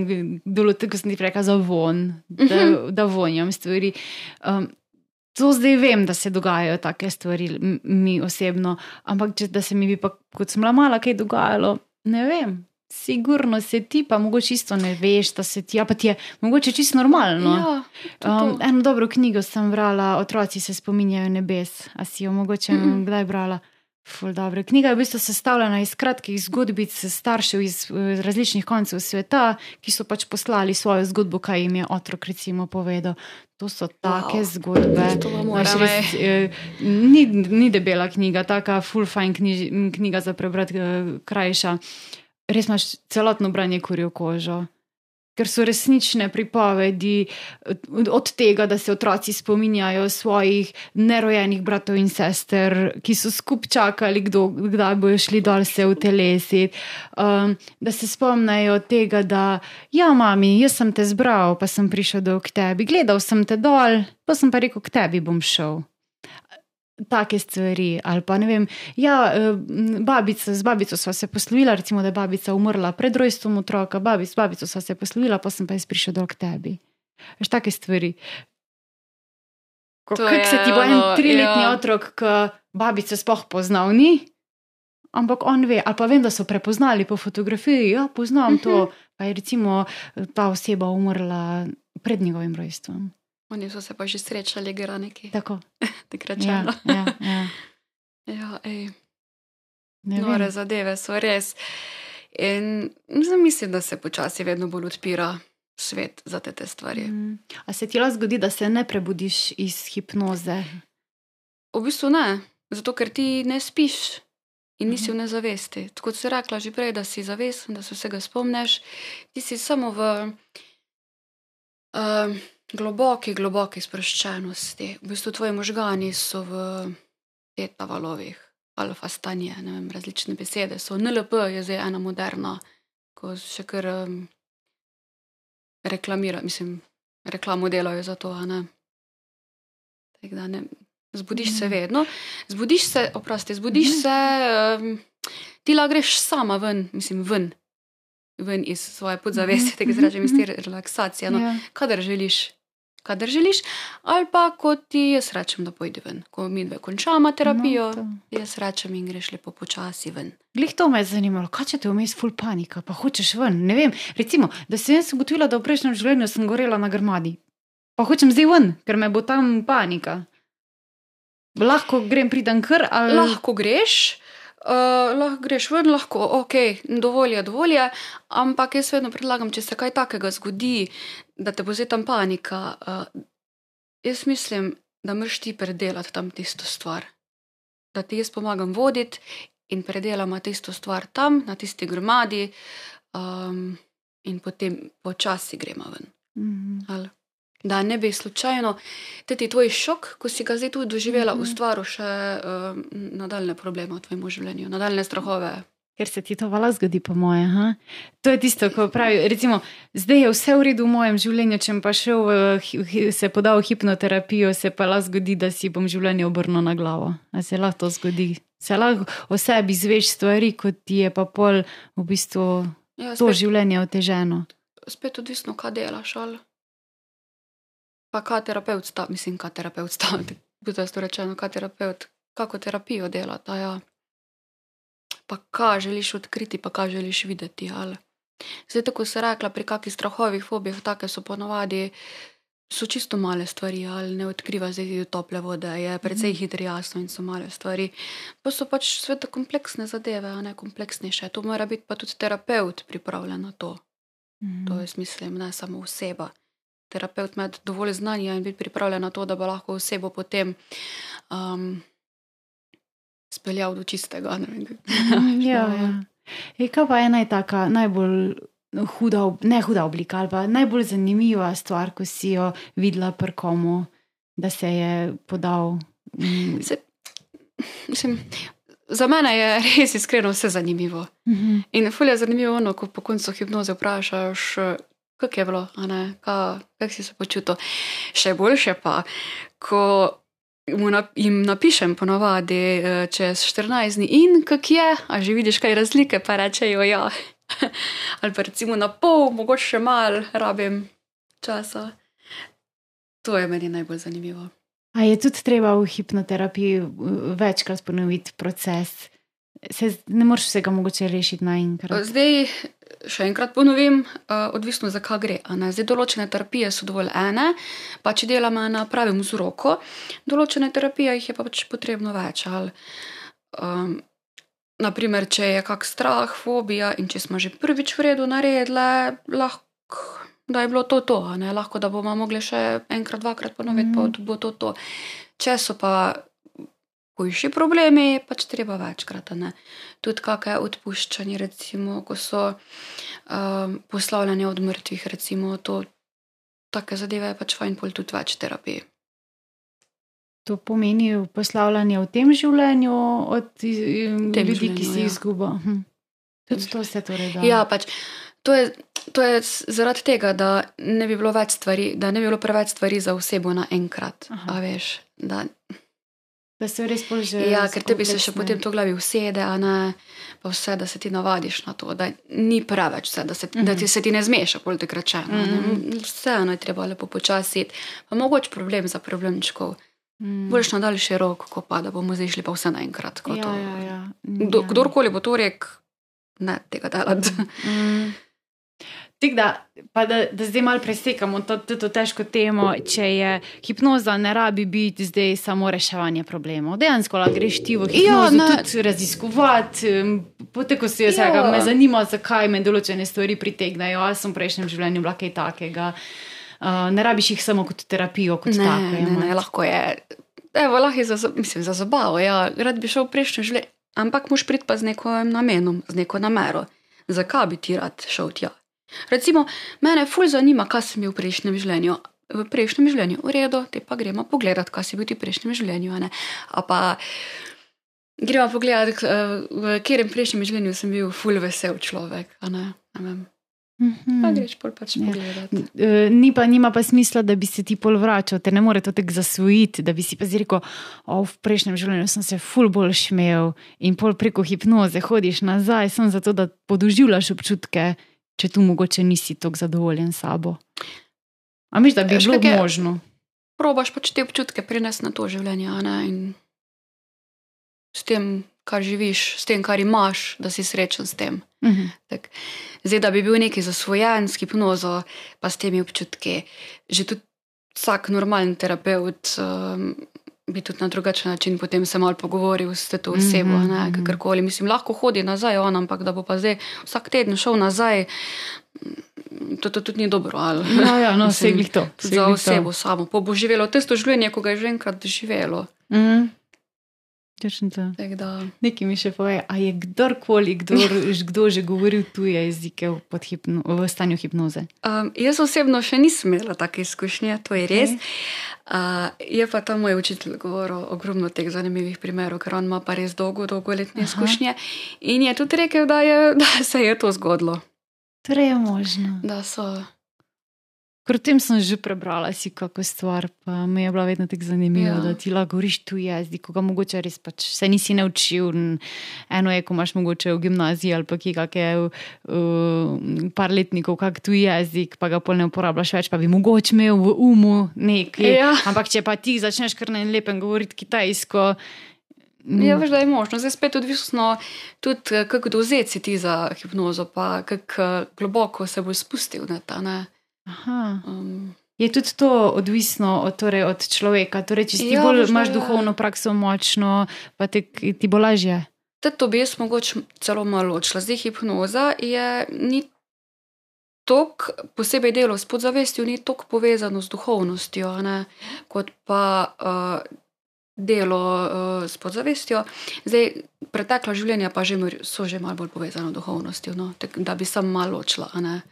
dolo, tako sem ti rekel, za von, da, Mhm. da vonjam stvari. Um, To zdaj vem, da se dogajajo take stvari, mi osebno, ampak če, da se mi bi pa, kot sem bila mala, kaj dogajalo, ne vem. Sigurno se ti, pa mogoče isto ne veš, da se ti, a pa ti je mogoče čisto normalno. Ja, Um, eno dobro knjigo sem brala, Otroci se spominjajo nebes. A si jo mogoče mm. -mm. kdaj brala? Ful, dobro. Knjiga je v bistvu sestavljena iz kratkih zgodbic staršev iz eh, različnih koncev sveta, ki so pač poslali svojo zgodbo, kaj jim je otrok recimo povedal. To so take Wow. zgodbe. Moram, res, eh, ni, ni debela knjiga, taka full fine knjiž, knjiga za prebrati, eh, krajša. Res imaš celotno branje kurjo kožo. Ker so resnične pripovedi od- tega, da se otroci spominjajo svojih nerojenih bratov in sester, ki so skupaj čakali, kdo, kdaj bojo šli dol se v telesi. Um, da se spomnijo tega, da ja, mami, jaz sem te zbral, pa sem prišel dol k tebi, gledal sem te dol, pa sem pa rekel, k tebi bom šel. Take stvari, ali pa ne vem. Ja, eh, babica, z babico sva se poslovila, recimo, da je babica umrla pred rojstvom otroka, babic, z babico sva se poslovila, pa sem pa jaz prišel dol k tebi. Veš, take stvari. Kako se ti bo en triletni ja. otrok, ki babice sploh poznal, ni? Ampak on ve, ali pa vem, da so prepoznali po fotografiji, ja, poznam uh -huh. to. Mhm. Pa je recimo ta oseba umrla pred njegovim rojstvom. Oni so se pa že srečali, gre neki. Tako. [LAUGHS] Takrat že. Ja, ja, ja. [LAUGHS] ja, ej. Nore zadeve so res. In mislim, da se počasi vedno bolj odpira svet za te, te stvari. Mm. A se ti lahko zgodi, da se ne prebudiš iz hipnoze? V bistvu ne, zato ker ti ne spiš in nisi v mhm. nezavesti. Kot si rekla že prej, da si zavesten, da se vsega spomniš, ti si samo v uh, globoki, globoki sproščenosti. V bistvu tvoji možgani so v teta valovih, alfa stanje, ne vem, različne besede. So NLP je zdaj ena moderna, ko še kar. Um, reklamira, mislim, reklamo delajo za to. Ne? Da, ne, zbudiš se mhm. vedno, zbudiš se, oprosti, zbudiš mm. se, um, ti la greš sama ven, mislim, ven, ven iz svoje podzavesti, mm. tega izražam, iz te relaksacije. No, yeah. Ja. Kadar želiš, kadar želiš, ali pa ko ti jaz rečem, da pojdi ven. Ko mi dve končamo terapijo, no, jaz rečem in greš lepo počasi ven. Glej, to me je zanimalo, kaj če te vmes ful panika, pa hočeš ven. Ne vem, recimo, da sem jaz ugotovila, da v prejšnjem življenju sem gorela na grmadi. Pa hočem zdaj ven, ker me bo tam panika. Lahko grem pridem kar ali. Lahko greš. Uh, lahko greš ven, lahko, ok, dovolj je, dovolj je, ampak jaz vedno predlagam, če se kaj takega zgodi, da te bo zdaj tam panika. Uh, jaz mislim, da moraš ti predelati tam tisto stvar. Da ti jaz pomagam voditi in predelamo tisto stvar tam, na tisti gromadi, um, in potem počasi gremo ven. Mm -hmm da ne bi slučajno ti tvoj šok, ko si ga zdaj tu doživela, mm -hmm. ustvaril še uh, nadaljne probleme v tvojem življenju, nadaljne strahove. Ker se ti to vala zgodi, po moje. Ha? To je tisto, ko pravi, recimo, zdaj je vse v redu v mojem življenju, če pa šel se podal v hipnoterapijo, se pa lahko zgodi, da si bom življenje obrnil na glavo. A se lahko to zgodi. Se lahko o sebi zveš stvari, kot ti je pa pol v bistvu ja, spet, to življenje oteženo. Spet odvisno, kaj delaš. Ali? pa kaj terapeut sta, mislim, kaj terapeut sta, [LAUGHS] da je to rečeno, kaj terapeut, kako terapijo dela. Ta, ja. Pa kaj želiš odkriti, pa kaj želiš videti. Ali. Zdaj, tako se rekla, pri kakih strahovih, fobijah, take so ponovadi. So čisto male stvari, ali ne odkriva zdaj tople vode, je precej mm. hitro jasno in so male stvari. Pa so pač svete kompleksne zadeve, a ne kompleksnejše. To mora biti pa tudi terapeut pripravljen na to. Mm. To je smisel, ne samo oseba terapeut imeti dovolj znanja in biti pripravljen na to, da bo lahko osebo potem um, speljal do čistega. Mm, [LAUGHS] ja, ja. E, kaj pa je ena taka najbolj huda, ne huda oblika, ali pa najbolj zanimiva stvar, ko si jo videla pri komu, da se je podal? Se, mislim, Za mene je res iskreno vse zanimivo. Uh mhm. -huh. In fulje je zanimivo, ono, ko po koncu hipnoze vprašaš, kako je bilo, kako kak si se počutil. Še boljše pa, ko jim napišem ponovadi eh, čez 14 dni in kako je, a že vidiš kaj razlike, pa rečejo ja. [LAUGHS] Ali pa recimo na pol, mogoče še mal, rabim časa. To je meni najbolj zanimivo. A je tudi treba v hipnoterapiji večkrat ponoviti proces? Se ne moreš vsega mogoče rešiti naenkrat. Zdaj, še enkrat ponovim, uh, odvisno za kaj gre. Zdaj, določene terapije so dovolj ene, pa če delamo na pravem vzroku, določene terapije jih je pač potrebno več. Ali, um, naprimer, če je kak strah, fobija in če smo že prvič v redu naredili, lahko da je bilo to to, lahko da bomo mogli še enkrat, dvakrat ponoviti, mm. pa bo to to. Če so pa hujši problemi, pač treba večkrat. Ne? Tudi kakšne odpuščanje, recimo, ko so um, poslavljanje od mrtvih, recimo, to, take zadeve je pač fajn pol tudi več terapij. To pomeni poslavljanje v tem življenju od tem ljudi, življenju, ki si jih ja. izgubil. Hm. Tudi to se torej da. Ja, pač. To je, to je zaradi tega, da ne bi bilo več stvari, da ne bi bilo preveč stvari za osebo naenkrat. Veš, da Da se res položijo. Ja, ker tebi se še potem to glavi usede, a ne pa vse, da se ti navadiš na to, da ni preveč vse, da, se, mm -hmm. da ti se ti ne zmeša, pol te krače. Mm -hmm. Vseeno je treba lepo počasi. Pa mogoče problem za problemčkov. Mm. Boljš na daljši rok, kot pa da bomo zdaj šli pa vse naenkrat. ko Ja, to- ja, ja. Ja. kdorkoli bo to rekel, ne tega delati. Mm. Tik da, pa da, da zdaj malo presekamo to, to, to težko temo, če je hipnoza, ne rabi biti zdaj samo reševanje problemov. Dejansko lahko greš ti v hipnozo ne. tudi raziskovati, em, potem ko si jaz Ja. me zanima, zakaj me določene stvari pritegnajo. Jaz sem v prejšnjem življenju bila kaj takega. Uh, ne rabiš jih samo kot terapijo, kot Ne, tako. ne, ne, lahko je. Evo, lahko je za, za- mislim, za zabavo. Ja. Rad bi šel v prejšnjo življenje, ampak moš priti pa z nekim namenom, z neko namero. Zakaj bi ti rad šel tja? Recimo, mene ful zanima, kaj sem bil v prejšnjem življenju. V prejšnjem življenju, v redu, te pa gremo pogledat, kaj si bil ti v prejšnjem življenju. a pa gremo pogledat, eh, v katerem prejšnjem življenju sem bil ful vesel človek. Ne? Ne vem. Mhm. Pa greš pol pač Ja. pogledat. Eh, Ni pa, nima pa smisla, da bi se ti pol vračal, te ne more to tako zasvojiti, da bi si pa zdaj rekel, o, v prejšnjem življenju sem se ful bolj šmel in pol preko hipnoze hodiš nazaj, sem zato, da podoživljaš občutke, če tu mogoče nisi tako zadovoljen s sabo. A miš, da bi Veš, bilo kako je? možno? probaš pač te občutke prenesti na to življenje. In s tem, kar živiš, s tem, kar imaš, da si srečen s tem. Mhm. Tak. Zdaj, da bi bil neki zasvojen s hipnozo, pa s temi občutki, že tudi vsak normalen terapeut. Um, Bi tudi na drugačen način potem se malo pogovoril s to osebo, Mhm, ne, mhm. kakorkoli. Mislim, lahko hodi nazaj, on, ampak da bo pa zdaj vsak teden šel nazaj, mm, to, to tudi ni dobro. Ali. Ja, ja, no, [LAUGHS] Mislim, to. Za osebo samo, pa bo živelo tisto življenje, ko ga je že enkrat doživelo. Mhm. Točno to. Tak Da, Nekaj mi še pove, a je kdorkoli, kdor, [LAUGHS] kdo že govoril tuje jezike v, pod hipno, v stanju hipnoze? um, jaz osebno še nisem imela take izkušnje, to je res. Okej. Uh, je pa ta moj učitelj govoril ogromno teh zanimivih primerov, ker on ima pa res dolgo, dolgoletne Aha. izkušnje. In je tudi rekel, da, je, [LAUGHS] da se je to zgodilo. Torej je možno. Da so. Ker o tem sem že prebrala si kako stvar, pa mi je bila vedno tako zanimiva, ja. Da ti lahko govoriš tu jezik, ko ga mogoče res pač se nisi naučil. Eno je, ko imaš mogoče v gimnaziji ali pa kje kakšne uh, par letnikov, kak tu jezik, pa ga pol ne uporabljaš več, pa bi mogoče imel v umu nekaj. Ja. Ampak če pa ti začneš kar na en lepem govoriti kitajsko. mm, Ja, veš, da je možno. Zdaj spet odvisno tudi, eh, kako dovzeti si ti za hipnozo, pa kako eh, globoko se bo spustil na ta. Ne? Aha. Um, Je tudi to odvisno od, torej, od človeka. Torej, če ti Ja, bolj imaš je. duhovno prakso močno, pa te, ti bo lažje. To bi jaz mogoče celo malo odšla. Zdaj hipnoza je ni tako, posebej delo s podzavestjo, ni tako povezano z duhovnostjo, ne, kot pa uh, delo uh, s podzavestjo. Zdaj, pretekla življenja pa že, so že malo bolj povezana z duhovnostjo, no, tak, da bi sam malo odšla. ne.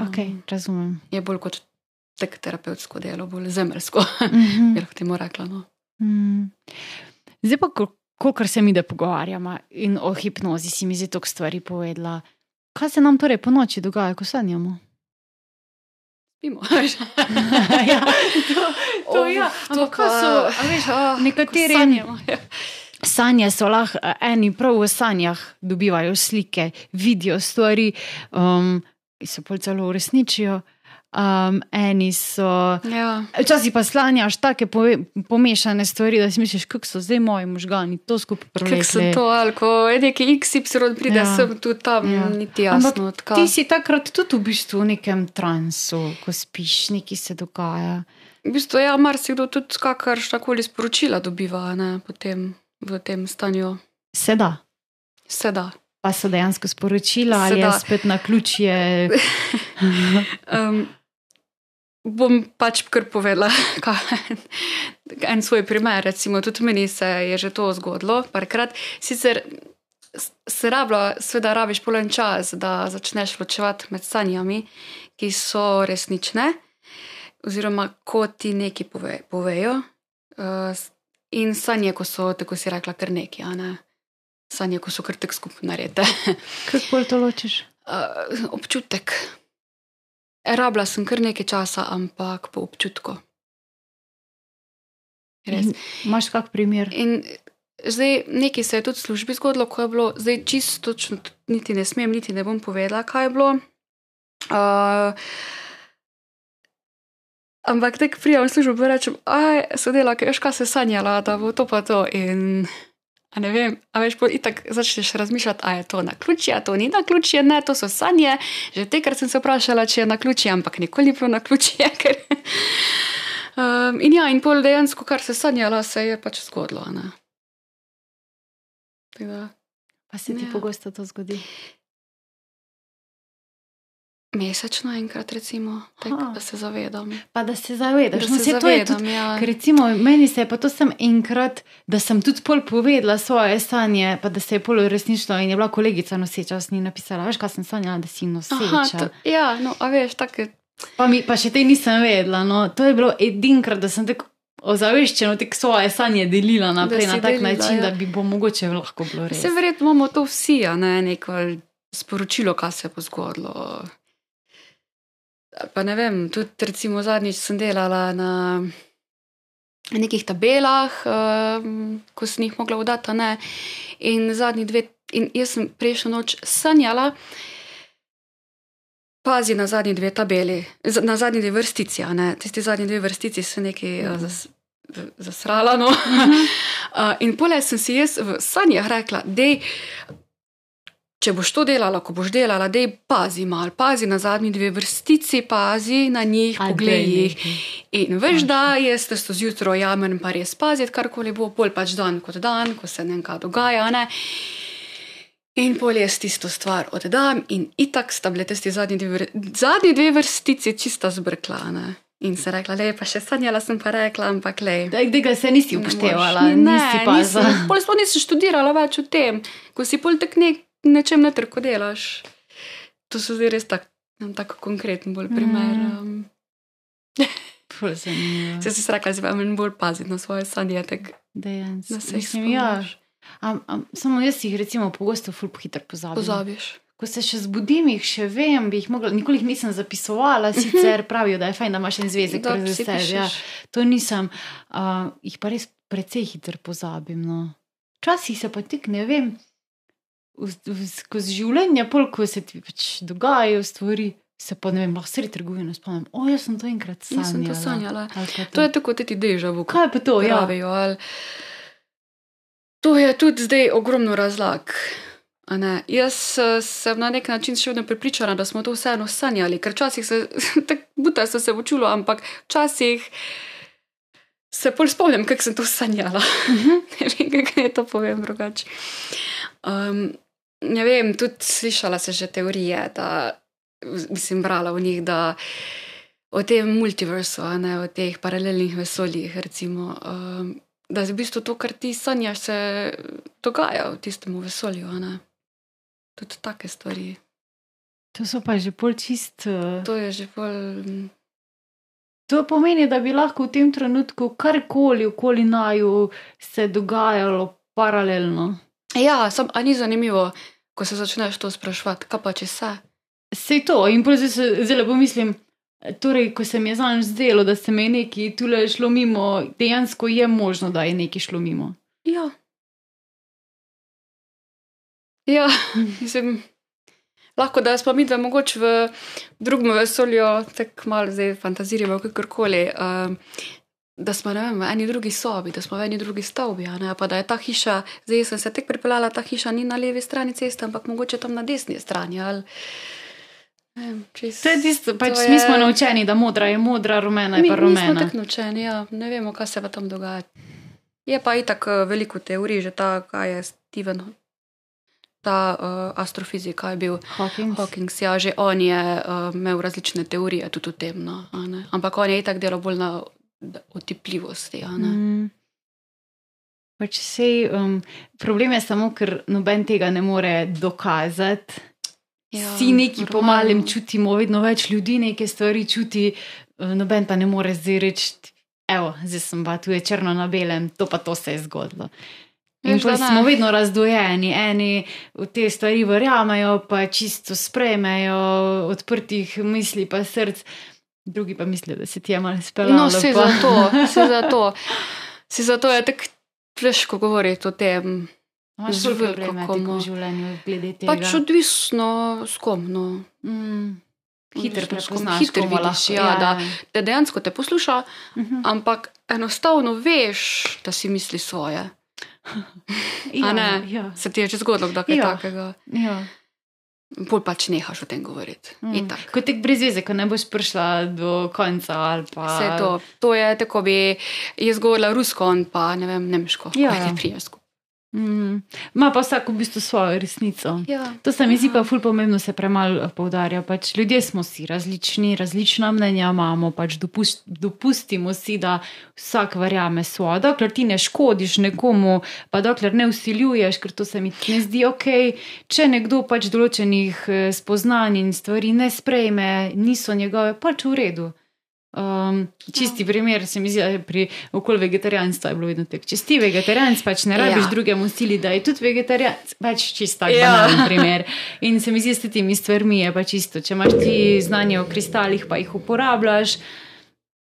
Okay, Um, razumem. je bolj kot tek terapevtsko delo, bolj zemeljsko, Mhm. [LAUGHS] bi lahko temu rekla. No. Mm. Zdaj pa, kolikor se mi da pogovarjamo in o hipnozi, si mi zdi toliko stvari povedala. Kaj se nam torej po noči dogaja, ko sanjamo? Spimo. [LAUGHS] [LAUGHS] ja, to, to, ja. Ampak kaj so, veš, nekateri- sanjamo. Ja. Sanje so lahko, eh, eni prav v sanjah dobivajo slike, vidijo stvari, um, ki se pol celo uresničijo. Um, eni so. Ja. Včasih pa slanjaš take pove, pomešane stvari, da si misliš, kako so zdaj moji možgani to skupaj Kako so prelekli. to, ali ko je neki XY pride Ja. sem, tudi tam, Ja. niti jasno. Ampak, Ti si takrat tudi v bistvu v nekem transu, ko spiš, nekaj se dogaja. v bistvu, ja, marsikdo tudi kakršna koli sporočila dobiva ne, potem v tem stanju. Se da. Se da. Pa so dejansko sporočila, ali je da. spet na ključje. [LAUGHS] Um, bom pač kar povedala [LAUGHS] kaj, en svoj primer. Recimo, tudi meni se je že to zgodilo, parkrat. Sicer se rabla, seveda, rabiš polen čas, da začneš ločevati med sanjami, ki so resnične, oziroma ko ti neki pove, povejo, uh, in sanje, ko so, tako si rekla, kar neki, ne. Sanje, ko so kar tek skupaj narejene. [LAUGHS] Kako to ločiš? uh, občutek. Rabila sem kar nekaj časa, ampak po občutku. Imaš kak primer? In zdaj nekaj se je tudi v službi zgodilo, ko je bilo, zdaj čisto točno, niti ne smem, niti ne bom povedala, kaj je bilo. Uh, Ampak tek prijem službo in rečem, aj, veš, kaj se sanjala, da bo to pa to. In, a ne vem, a veš, itak začneš razmišljati, a je to na ključje, a to ni na ključje, ne, to so sanje. Že tekrat sem se vprašala, če je na ključje, ampak nikoli ni bilo na ključje. Ker... Um, [LAUGHS] in ja, in pol dejansko, kar se sanjala, se je pač zgodilo. da, Pa se ti Ja. pogosto to zgodi. Mesečno enkrat, recimo, tek, Aha. da se zavedam. Pa da se zavedaš. Da No, se saj to je tudi zavedam, ja. Recimo, meni se je pa to sem enkrat, da sem tudi pol povedala svoje sanje, pa da se je pol uresničilo in je bila kolegica noseča, s njim napisala, veš, kaj sem sanjala, da si Aha, noseča. to, ja, no, a veš, tako je. Pa, mi, pa še te nisem vedela. No. To je bilo edinkrat, da sem tako ozaveščeno tek svoje sanje delila naprej na tak delila, način, ja. da bi bo mogoče lahko bilo res. Se verjetno imamo to vsi, a ne neko sporočilo, kaj se bo zgodilo. Pa ne vem, tudi recimo zadnjič sem delala na nekih tabelah, um, ko sem jih mogla vdati, ne. In zadnji dve, in jaz sem prejšnjo noč sanjala, pazi na zadnji dve tabeli, na zadnji dve vrstici, ne. Tisti zadnji dve vrstici so nekaj uh, zas, zasrala, no. Uh, [LAUGHS] in pole sem si jaz v sanjah rekla, da če boš to delala, ko boš delala, da pazi malo, pazi na zadnji dve vrstici, pazi na njih, poglej jih. In veš, da jaz testo zjutraj jamen, pa res paziti, karkoli bo, pol pač dan kot dan, ko se nekaj dogaja. Ne? In pol jaz tisto stvar oddam, in itak sta bile tisti zadnji dve, zadnji dve vrstici čista zbrkla. Ne? In se rekla, le pa še sanjala sem pa rekla, ampak le. Da se nisi Ne upoštevala, moreš. Ne, nisi pa za. Pol sploh nisem študirala več o tem, ko si pol tak nek, nečem ne trko delaš. To so zdaj res tak, tako konkreten bolj primer. Mm. Um, se si rekla, pa manj bolj paziti na svoje sanje. Tak, Dejansko. da se jih ja. spomniš. Am, am, samo jaz jih recimo pogosto ful hitro pozabim. Pozabiš. Ko se še zbudim, jih še vem, bi jih mogla, nikoli jih nisem zapisovala, Mhm. sicer pravijo, da je fajn, da imaš en zvezek Da si sebe. Ja, to nisem, uh, jih pa res precej hitro pozabim. No. Včasih se pa tik ne vem, skozi življenje, pol, ko se ti pač dogajajo stvari, se pa ne vem, lahko sredi trgovine spomnim. O, jaz sem to enkrat sanjala. Jaz sem to sanjala. Pa To je tako, ti deža v Kaj pa to? Ja. pravijo. ali- To je tudi zdaj ogromno razlag. Jaz eh, sem na nek način še vedno prepričana, da smo to vseeno sanjali, ker včasih se [LAUGHS] tako buta so se učilo, ampak včasih se bolj spomnim, kako sem to sanjala. Mhm. [LAUGHS] ne vem, kako je to povem drugače. Um, ne vem, tudi slišala sem že teorije, da mislim, brala v njih, da o tem multiversu, ne o teh paralelnih vesoljih, recimo. Um, da je v bistvu to, kar ti sanjaš, se dogaja v tistem vesolju. Tudi take stvari. To so pa že pol čist. Uh, To je že bolj. To pomeni, da bi lahko v tem trenutku karkoli okoli naju se dogajalo paralelno. Ja, sam, a ni zanimivo, ko se začneš to sprašovati, kaj pa če se. Sej to, in zdaj se zelo pomislim. Torej, ko se mi je zanj zdelo, da se mi je nekaj tule šlo mimo, dejansko je možno, da je nekaj šlo mimo. Ja. Ja, [LAUGHS] mislim, lahko da smo mi dva mogoče v drugem vesolju, tako malo zdaj fantaziramo, kakorkoli. Um, Da smo vem, v eni drugi sobi, da smo v eni drugi stavbi, pa da je ta hiša, zdaj sem se tek pripeljala, ta hiša ni na levi strani ceste, ampak mogoče tam na desni strani. Ali, vem, čist, To je tisto, pač je... mi smo naučeni, da modra je modra, rumena je Mi, pa mi smo rumena. tako naučeni, ja. ne vemo, kaj se pa tam dogaja. Je pa itak eh, veliko teorij, že ta, kaj je Steven, ta uh, astrofizik, kaj je bil Hawking. Hawking, ja, že on je uh, imel različne teorije tudi o tem. No. Ampak on je itak delal bolj na otipljivosti. ne. Mm. Pač sej, um, problem je samo, ker noben tega ne more dokazati. Ja, Vsi neki po malem čutimo, vedno več ljudi neke stvari čuti, eh, noben pa ne more zdaj reči, evo, zdaj sem pa tu je črno na belem, to pa to se je zgodilo. In Veš, pa smo vedno razdvojeni, eni v te stvari verjamejo, pa čisto sprejmejo, odprtih misli pa src, drugi pa mislijo, da se ti je malo speljalo. No, si pa- zato, [LAUGHS] si zato. Si zato je tako težko govoriti o tem. Imaš z ful veliko problematiko komu. v življenju glede tega. Pač odvisno s kom. No. Mm. Nekom prepoznaš, komu vidiš, lahko- ja, ja, da ja. te dejansko te posluša, Mhm. ampak enostavno veš, da si misli svoje. [LAUGHS] Ja, ja, Se ti je že zgodilo, da je Ja. takega. ja. Bolj pač nehaš o tem govoriti. Mm. Kot tek brez veze, ko ne boš prišla do konca pa. Vse to. To je tako, bi jaz govorila rusko, on pa ne vem, nemško. Ja, Kaj ja. ti prije skupaj. Mm. Ma pa vsak v bistvu svojo resnico. Ja. To se mi zdi pa ful pomembno, se premalo poudarja. Pač ljudje smo si različni, različna mnenja imamo, pač dopust, dopustimo si, da vsak verjame svoje. Dokler ti ne škodiš nekomu, pa dokler ne usiljuješ, ker to se mi ne zdi ok. Če nekdo pač določenih eh, spoznanj in stvari ne sprejme, niso njegove, pač v redu. Um, čisti primer se mi zdi, da je pri okolju vegetarijanstva bilo vedno tako. Če si vegetarijanc, pač ne rabiš Ja. drugemu sili, da je tudi vegetarijanc, pač čist tak Ja. ja. primer. In se mi zdi, da s temi stvarmi je pač isto. Če imaš ti znanje o kristalih, pa jih uporabljaš,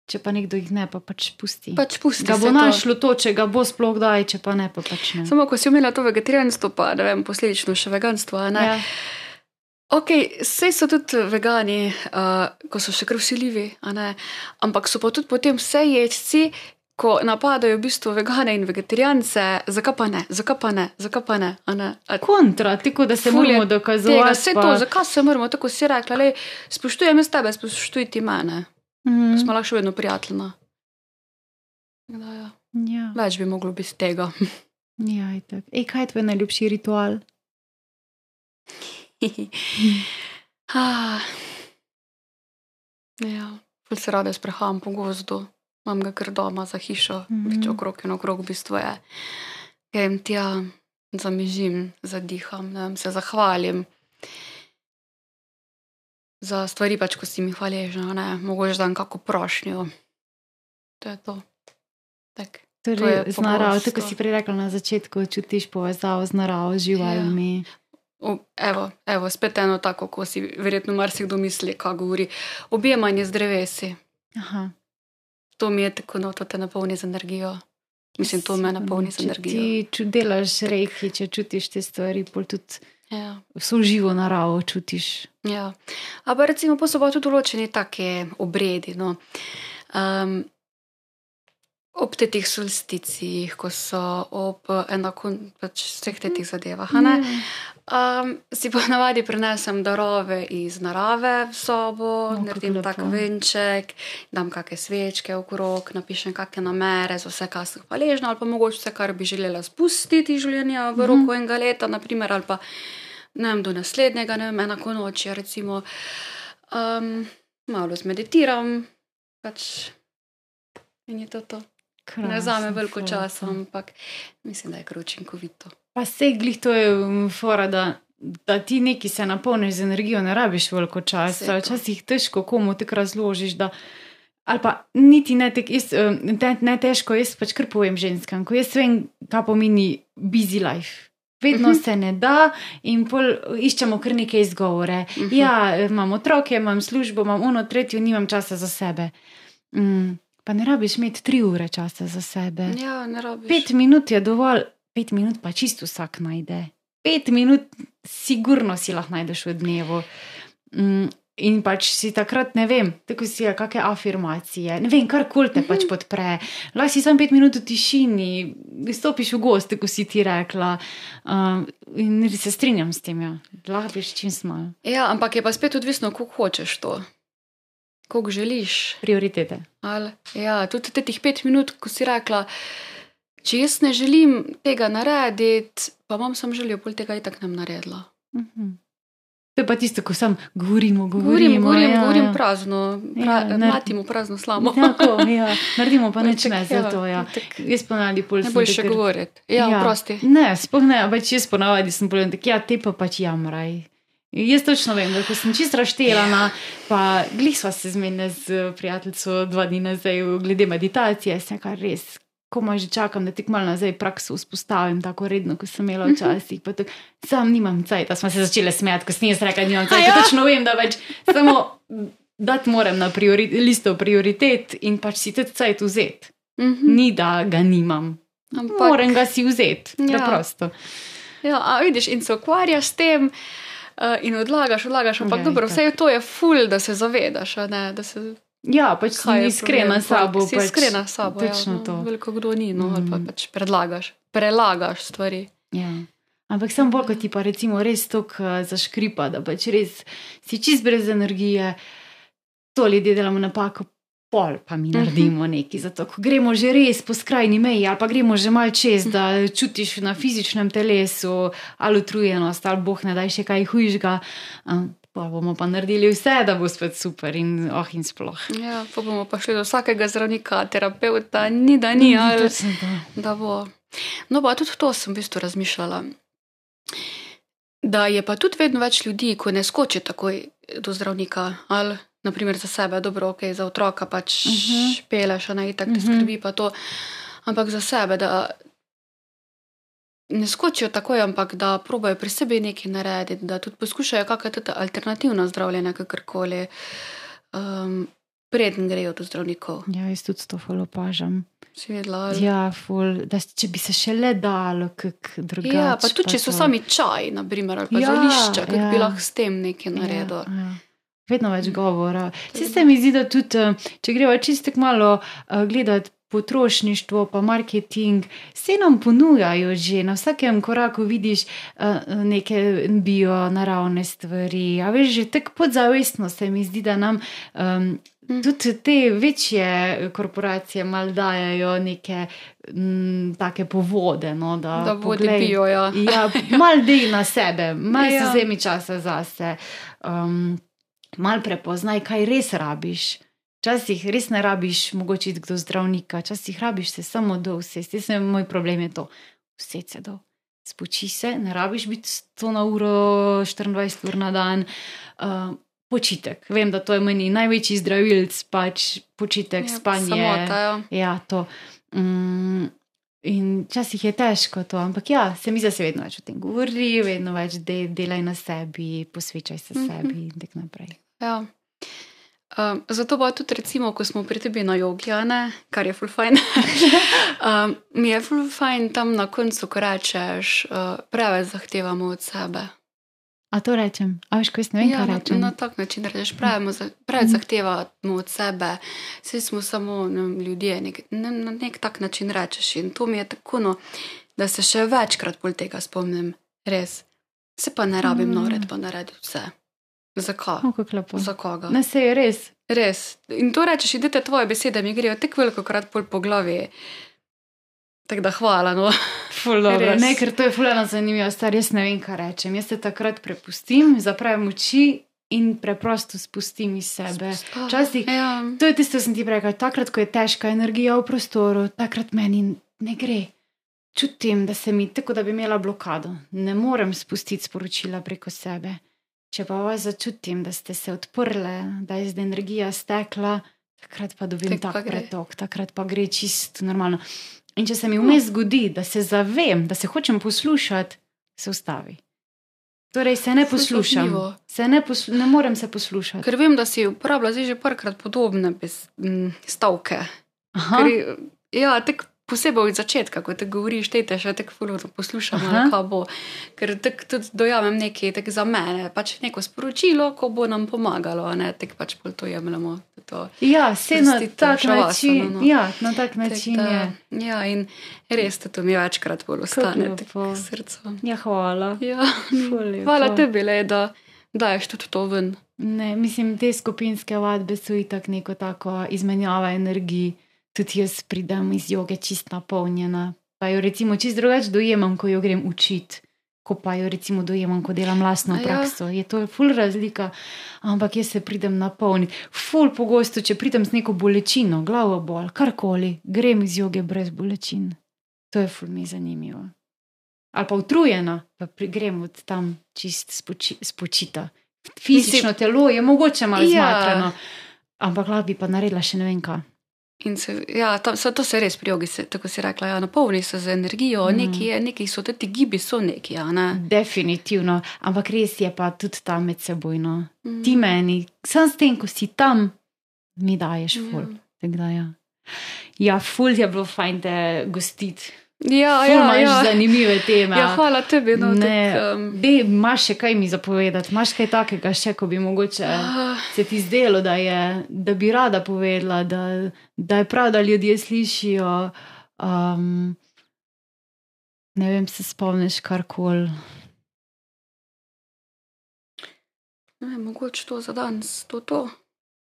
če pa nekdo jih ne, pa pač pusti. Pač pusti ga bo to. našlo to, če ga bo sploh kdaj, če pa ne, pa pač ne. Samo ko si imela to vegetarijanstvo, pa ne vem, posledično še veganstvo. Ne? Ja. Ok, vse so tudi vegani, uh, ko so še krvsiljivi, ampak so pa tudi potem vse jedci, ko napadajo v bistvu vegane in vegetarijance, zakaj pa ne, zakaj pa ne, zakaj pa ne. ne? Kontra, tako da se moramo dokazovati. vse pa- to, zakaj se moramo tako si rekla, le spoštujem jaz tebe, spoštuj ti mene, Mhm. smo lahko še vedno prijateljna. Da, ja. Ja, Več bi moglo biti tega. [LAUGHS] ja, itak. Ej, kaj je tvoj najljubši ritual? [LAUGHS] Ah. ja, ful se rada sprehajam po gozdu, imam ga kar doma za hišo, mm. -hmm. okrog in okrog v bistvu je. Grem tja, zamižim, zadiham, vem, se zahvalim. Za stvari, pač, ko si mi hvaležna, ne, mogoče dan kako prošnjo. To je to. Tak. To Torej, je z naravo, tako si prej rekla na začetku, čutiš povezavo z naravo, živalmi. O, evo, evo, spet eno tako, ko si verjetno marsikdo misli, kaj govori. Objemanje z drevesi. Aha. To mi je tako, no, to te napolni z energijo. Mislim, to me napolni z energijo. Ti ču, delaš reki, če čutiš te stvari, pol tudi Ja. vso živo naravo čutiš. Ja. Ampak recimo, pa so pa tudi določeni taki obredi. No. Um, ob teh solsticijih, ko so ob enako, pač vseh teh zadevah. ne, Um, si pa navadi prenesem darove iz narave v sobo, O, kako naredim tak lepo. venček, dam kakšne svečke okrog, napišem kakšne namere za vse, kar sem hvaležna, ali pa mogoče vse, kar bi želela spustiti iz življenja v roku enega leta, naprimer, ali pa ne vem, do naslednjega, ne vem, enako noči, recimo. Um, malo zmeditiram, pač in je to to. Ne vzame veliko časa, ampak mislim, da je kar učinkovito. Pa se glih to je um, fora, da, da ti neki se napolniš z energijo, ne rabiš veliko časa. Včasih težko komu tako razložiš. Da, ali pa niti ne, tek, jaz, um, ne, ne težko, jaz pač kar povem ženskam, ko jaz vem, kaj pomeni busy life. Vedno uh Mhm. -huh. se ne da, in pol iščemo kar neke izgovore. Uh Mhm. -huh. Ja, imam otroke, imam službo, imam ono, tretjo, nimam časa za sebe. Mm, pa ne rabiš imeti tri ure časa za sebe. Ja, ne rabiš. Pet minut je dovolj, pet minut pa čisto vsak najde. Pet minut, sigurno si lahko najdeš v dnevu. Mm, in pač si takrat, ne vem, tako si je, kakšne afirmacije, ne vem, kar koli te pač podpre. Lahko si sam pet minut v tišini, stopiš v gost, kot si ti rekla. Um, in se strinjam s tem, ja. lahko biš čim smal. Ja, ampak je pa spet odvisno, kako hočeš to, kako želiš. Prioritete. Ali, ja, tudi teh pet minut, ko si rekla, če jaz ne želim tega narediti, pa imam samo željo, pol tega itak ne bom naredila. Mhm. To je pa tisto, ko sam govorimo, govorimo. Govorim, govorim, ja, govorim ja. prazno, Ja, pra, ne- mlatimo prazno slamo. Tako, ja. Naredimo pa [LAUGHS] nič ne za to. Ja. itak. Jaz ponavadi pol Ne sem boš še govoriti. Ja, ja. prosti. Ne, sploh ne, pač jaz ponavadi sem povedal, da ja, te pa pač jamraj. Jaz točno vem, da sem čisto raštelana, pa glih sva se zmenila z prijateljico dva dni nazaj glede meditacije, sem kar res. Komaj že čakam, da tik malo nazaj prakso vzpostavim, tako redno, kot sem imela včasih. pa tako, Sam nimam cajt, smo se začele smejati, ko sem jaz rekla, da nimam cajt. Ja? Točno vem, da več samo dati moram na priori, listo prioritet in pač si tudi cajt vzeti. Mhm. Ni, da ga nimam. Ampak, Moram ga si vzeti, Ja. preprosto. ja, a vidiš, in se ukvarjaš s tem. Uh, in odlagaš, odlagaš, ampak Ja, dobro, vse to je ful, da se zavedaš, ne, da se Ja, pač si iskrena s sabo. Si pač, iskrena s sabo. Ja, no, to. Veliko kdo ni, no, ali pa Mm. pač predlagaš, prelagaš stvari. Ja. Ampak sem bolj, kot ti pa recimo res tok zaškripa, da pač res si čist brez energije, to ljudje delamo napako. Pol pa mi naredimo nekaj, zato ko gremo že res po skrajni meji, ali pa gremo že mal čez, da čutiš na fizičnem telesu ali utrujenost, ali boh ne daj še kaj hujšega. Um, pa bomo pa naredili vse, da bo spet super in oh in sploh. Ja, pa bomo pa šli do vsakega zdravnika, terapeuta, ni da ni, ali Točno to. da bo. No, pa tudi to sem v bistvu razmišljala. Da je pa tudi vedno več ljudi, ko ne skoči takoj do zdravnika, ali naprimer za sebe, dobro, ok, za otroka pač uh Mhm. -huh. peleš, a ne itak, te Mhm. skrbi pa to, ampak za sebe, da ne skočijo takoj, ampak da probajo pri sebi nekaj narediti, da tudi poskušajo kakšno tudi alternativno zdravljenje, kakorkoli, um, preden grejo do zdravnikov. Ja, jaz tudi to ful opažam. Si vedela, ali? Ja, ful, da če bi se še le dalo, kak drugače. Ja, pa tudi če so to. sami čaj, naprimer, ali pa Ja, ja, zelišča, kako ja. bi lahko s tem nekaj naredil. Ja, ja. Vedno več govora. Vse se mi zdi, da tudi, eh, če gremo čisto malo uh, gledati potrošništvo, pa marketing, vse nam ponujajo že na vsakem koraku, vidiš uh, neke bio, naravne stvari. A veš, že tako podzavestno se mi zdi, da nam. Um, Mm. Tudi te večje korporacije mal dajo neke m, take povode. No, da, Da vodi poglej, bio, ja. Ja, [LAUGHS] mal dej na sebe, mal ja. Ja. vzemi časa zase, um, mal prepoznaj, kaj res rabiš. Včasih res ne rabiš, mogoče iti do zdravnika, včasih rabiš se samo do vsesti. Jaz sem moj problem je to, vse se do. Spoči se, ne rabiš biti 100 na uro, 24 ur na dan. Uh, počitek. Vem, da to je meni največji zdravilc, pač počitek, ja, spanje. Samota, ja. Ja, to. Mm, in včasih je težko to, ampak ja, se mi zdi, da se vedno več o tem govori, vedno več de, delaj na sebi, posvečaj se Mhm. sebi in tako naprej. ja. Um, zato pa tudi, recimo, ko smo pri tebi na jogi, ne, kar je full fajn. [LAUGHS] um, mi je full fajn tam na koncu, ko rečeš, uh, preveč zahtevamo od sebe. A to rečem, a veš, ko jaz ne vem, ja, kaj na, rečem. na tak način rečeš, za, preveč Mhm. zahtevamo od sebe, vsi smo samo ne, ljudje, nek, ne, na nek tak način rečeš. In to mi je tako, no, da se še večkrat pol tega spomnim, res. Se pa ne rabim Mm. narediti, pa narediti vse. Zakaj? O, kako lepo. Za koga? Ne, se je res. Res. In to rečeš, idete tvoje besede, mi grejo tako veliko krat pol po glavi. Tako da hvala. No. Ful dobro. Res. Ne, ker to je fulano zanimivo, star jaz ne vem, kaj rečem. Jaz se takrat prepustim, zapravim oči in preprosto spustim iz sebe. Včasih Ja. To je tisto, kar sem ti rekel. Takrat, ko je težka energija v prostoru, takrat meni ne gre. Čutim, da se mi tako, da bi imela blokado. Ne morem spustiti sporočila preko sebe. Če pa vas začutim, da ste se odprle, da je zdaj energija stekla, takrat pa dobim tak pretok, takrat pa gre čisto normalno. In če se mi vmes zgodi, da se zavem, da se hočem poslušati, se ustavi. Torej, se ne poslušam, se ne, poslu ne morem se poslušati. Ker vem, da si uporabljal že parkrat podobne stavke. Aha. Ker, ja, tako posebej od začetka, ko te govoriš, te še tako fulno poslušam, kaj bo. Ker tako tudi dojamem nekaj tak za mene, pač neko sporočilo, ko bo nam pomagalo, ne tako pač pol to jemljemo. To. Ja, se na tak šavasana, način, no. ja, na tak način Tak je. da, ja, in res te to mi večkrat bolj ostane tako k srcu. Ja, hvala. Ja. Lepo. Hvala tebi, le, da daješ tudi to ven. Ne, mislim, te skupinske vadbe so itak neko tako izmenjava energij. Tudi jaz pridem iz joge čist napolnjena. Pa jo recimo čist drugače dojemam, ko jo grem učiti. Ko pa jo recimo dojemam, ko delam lastno ja. prakso. Je to ful razlika, ampak jaz se pridem napolniti. Ful pogosto, če pridem z neko bolečino, glavo bol, karkoli, grem iz joge brez bolečin. To je ful mi zanimivo. Ali pa utrujena, pa grem od tam čist spoči, spočita. Fizično telo je mogoče malo Ja. zmatrano, ampak lahko bi pa naredila še ne vem kaj. In se, ja, tam, se, to se res pri jogi, se, tako si rekla, ja, napolni se z energijo, mm. neki, je, neki so tudi gibi, so neki. a Ne? Definitivno, ampak res je pa tudi tam medsebojno. Mm. Ti meni, sam s tem, ko si tam, mi daješ ful. Ja. Tako da Ja. ja, ful je bilo fajn te gostiti Ja, Ful ja, ja. zanimive teme. ja, hvala tebi. No, Ne, tak, um, imaš še kaj mi zapovedati, imaš kaj takega, še, ko bi mogoče Ah. se ti zdelo, da, je, da bi rada povedala, da, da je prav, da ljudje slišijo. Um, ne vem, se spomniš karkoli. ne vem, mogoče to za danes, to to.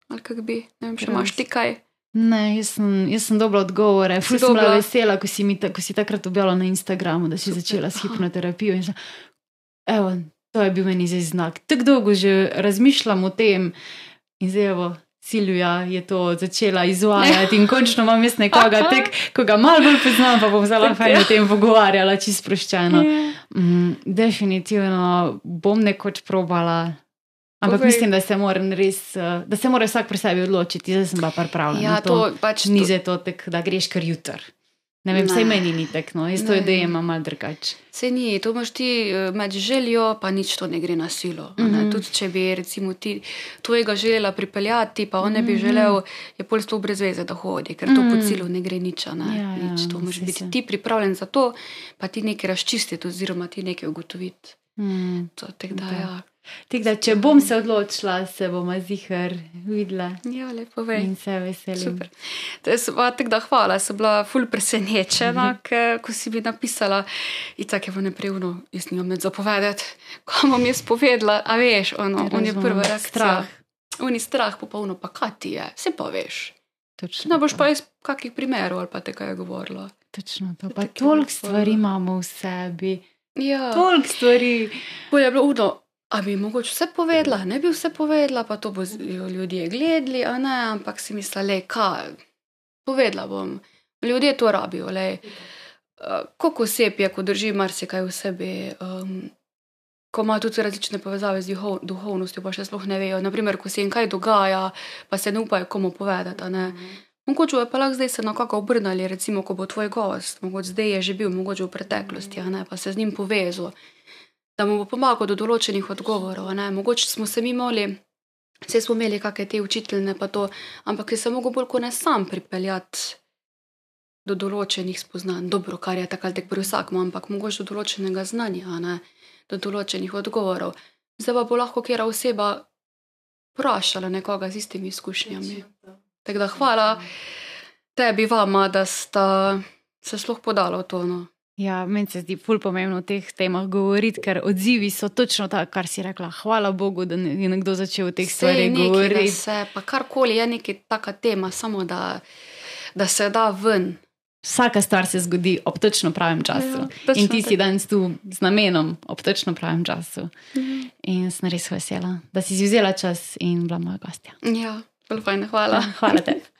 Ali kak bi, ne vem, če imaš ti kaj. Ne, jaz sem, jaz sem dobila odgovore. Ful sem bila vesela, ko si, mi ta, ko si takrat objavila na Instagramu, da si Super. začela s Aha. hipnoterapijo. Sem, evo, to je bil meni zdaj znak. Tako dolgo že razmišljam o tem in zdaj evo. Silvija je to začela izvajati in končno imam jaz nekoga, tek, ko ga malo bolj poznam, pa bom zelo fajn o tem pogovarjala, čisto sproščeno. Mm, definitivno bom nekoč probala. Ampak Povej. mislim, da se res, eh, da se mora vsak pri sebi odločiti, zdaj sem pa pripravljena. Ja, to. to pač Ni to- za to, tek, da greš kar jutr. Ne vem, Ne. vse meni ni tekno, jaz to Ne. idejo imam malo drugače. Se ni, to imaš ti eh, med željo, pa nič to ne gre na silo. Mm Mhm. -hmm. Tudi če bi recimo ti tvojega želela pripeljati, pa on ne bi Mhm. želel, je pol sploh brez veze, da hodi, ker to Mhm. po cilu ne gre nič. a Ne? Ja, ja, nič. To moraš biti se. ti pripravljen za to, pa ti nekaj razčistiti, oziroma ti nekaj ugotoviti. Hmm. To, tak, da, ja. Tako da, če bom se odločila, se bomo zihar videla ja, lepo ve. in se veselim. Super. Tako da hvala, sem bila ful presenečena, Mhm. ker ko si mi napisala, in tako je bilo neprevno, jaz nimam nič zapovedati, kam bom jaz povedala, a veš, ono, on je prva reakcija. Strah. On je strah, popolno pa kaj ti je, vse pa veš. Točno Ne boš pa iz kakih primerov ali pa tega je govorila. Točno to. Pa toliko stvari imamo v sebi. Ja, Toliko stvari. bolje je bilo uno. A bi mogoče vse povedala, ne bi vse povedala, pa to bo ljudje gledali, a ne, ampak si mislila, kaj, povedala bom. Ljudje to rabijo, le. Koliko oseb je, ko drži marsikaj v sebi, um, ko ima tudi različne povezave z duhov, duhovnostjo, pa še sploh ne vejo. Naprimer, ko se jim kaj dogaja, pa se ne upajo komu povedati. ne. Mogoče je pa lahko zdaj se nekako obrnili, recimo, ko bo tvoj gost, mogoče zdaj je že bil, mogoče v preteklosti, ne, pa se z njim povezal, da mu bo pomagal do določenih odgovorov. ne. Mogoče smo se mi moli, vse smo imeli kakšne te učiteljne, pa to, ampak je se mogel bolj kot ne sam pripeljati do določenih spoznanj. Dobro, kar je takrat tek pri vsakem, ampak mogoče do določenega znanja, ne, do določenih odgovorov. Zdaj pa bo lahko kera oseba vprašala nekoga z istimi izkušnjami. Tako da hvala tebi, vama, da sta se sploh podala v to. No. Ja, meni se zdi ful pomembno o teh temah govoriti, ker odzivi so točno tako, kar si rekla. Hvala Bogu, da je nekdo začel o teh Sej stvarih govoriti. Se, pa karkoli je neka taka tema, samo da, da se da ven. Vsaka stvar se zgodi ob točno pravem času. Ja, točno in ti si tako. danes tu z namenom ob točno pravem času. In sem res vesela, da si si vzela čas in bila moja gostja. Ja, zelo fajn, hvala. Hvala tebi.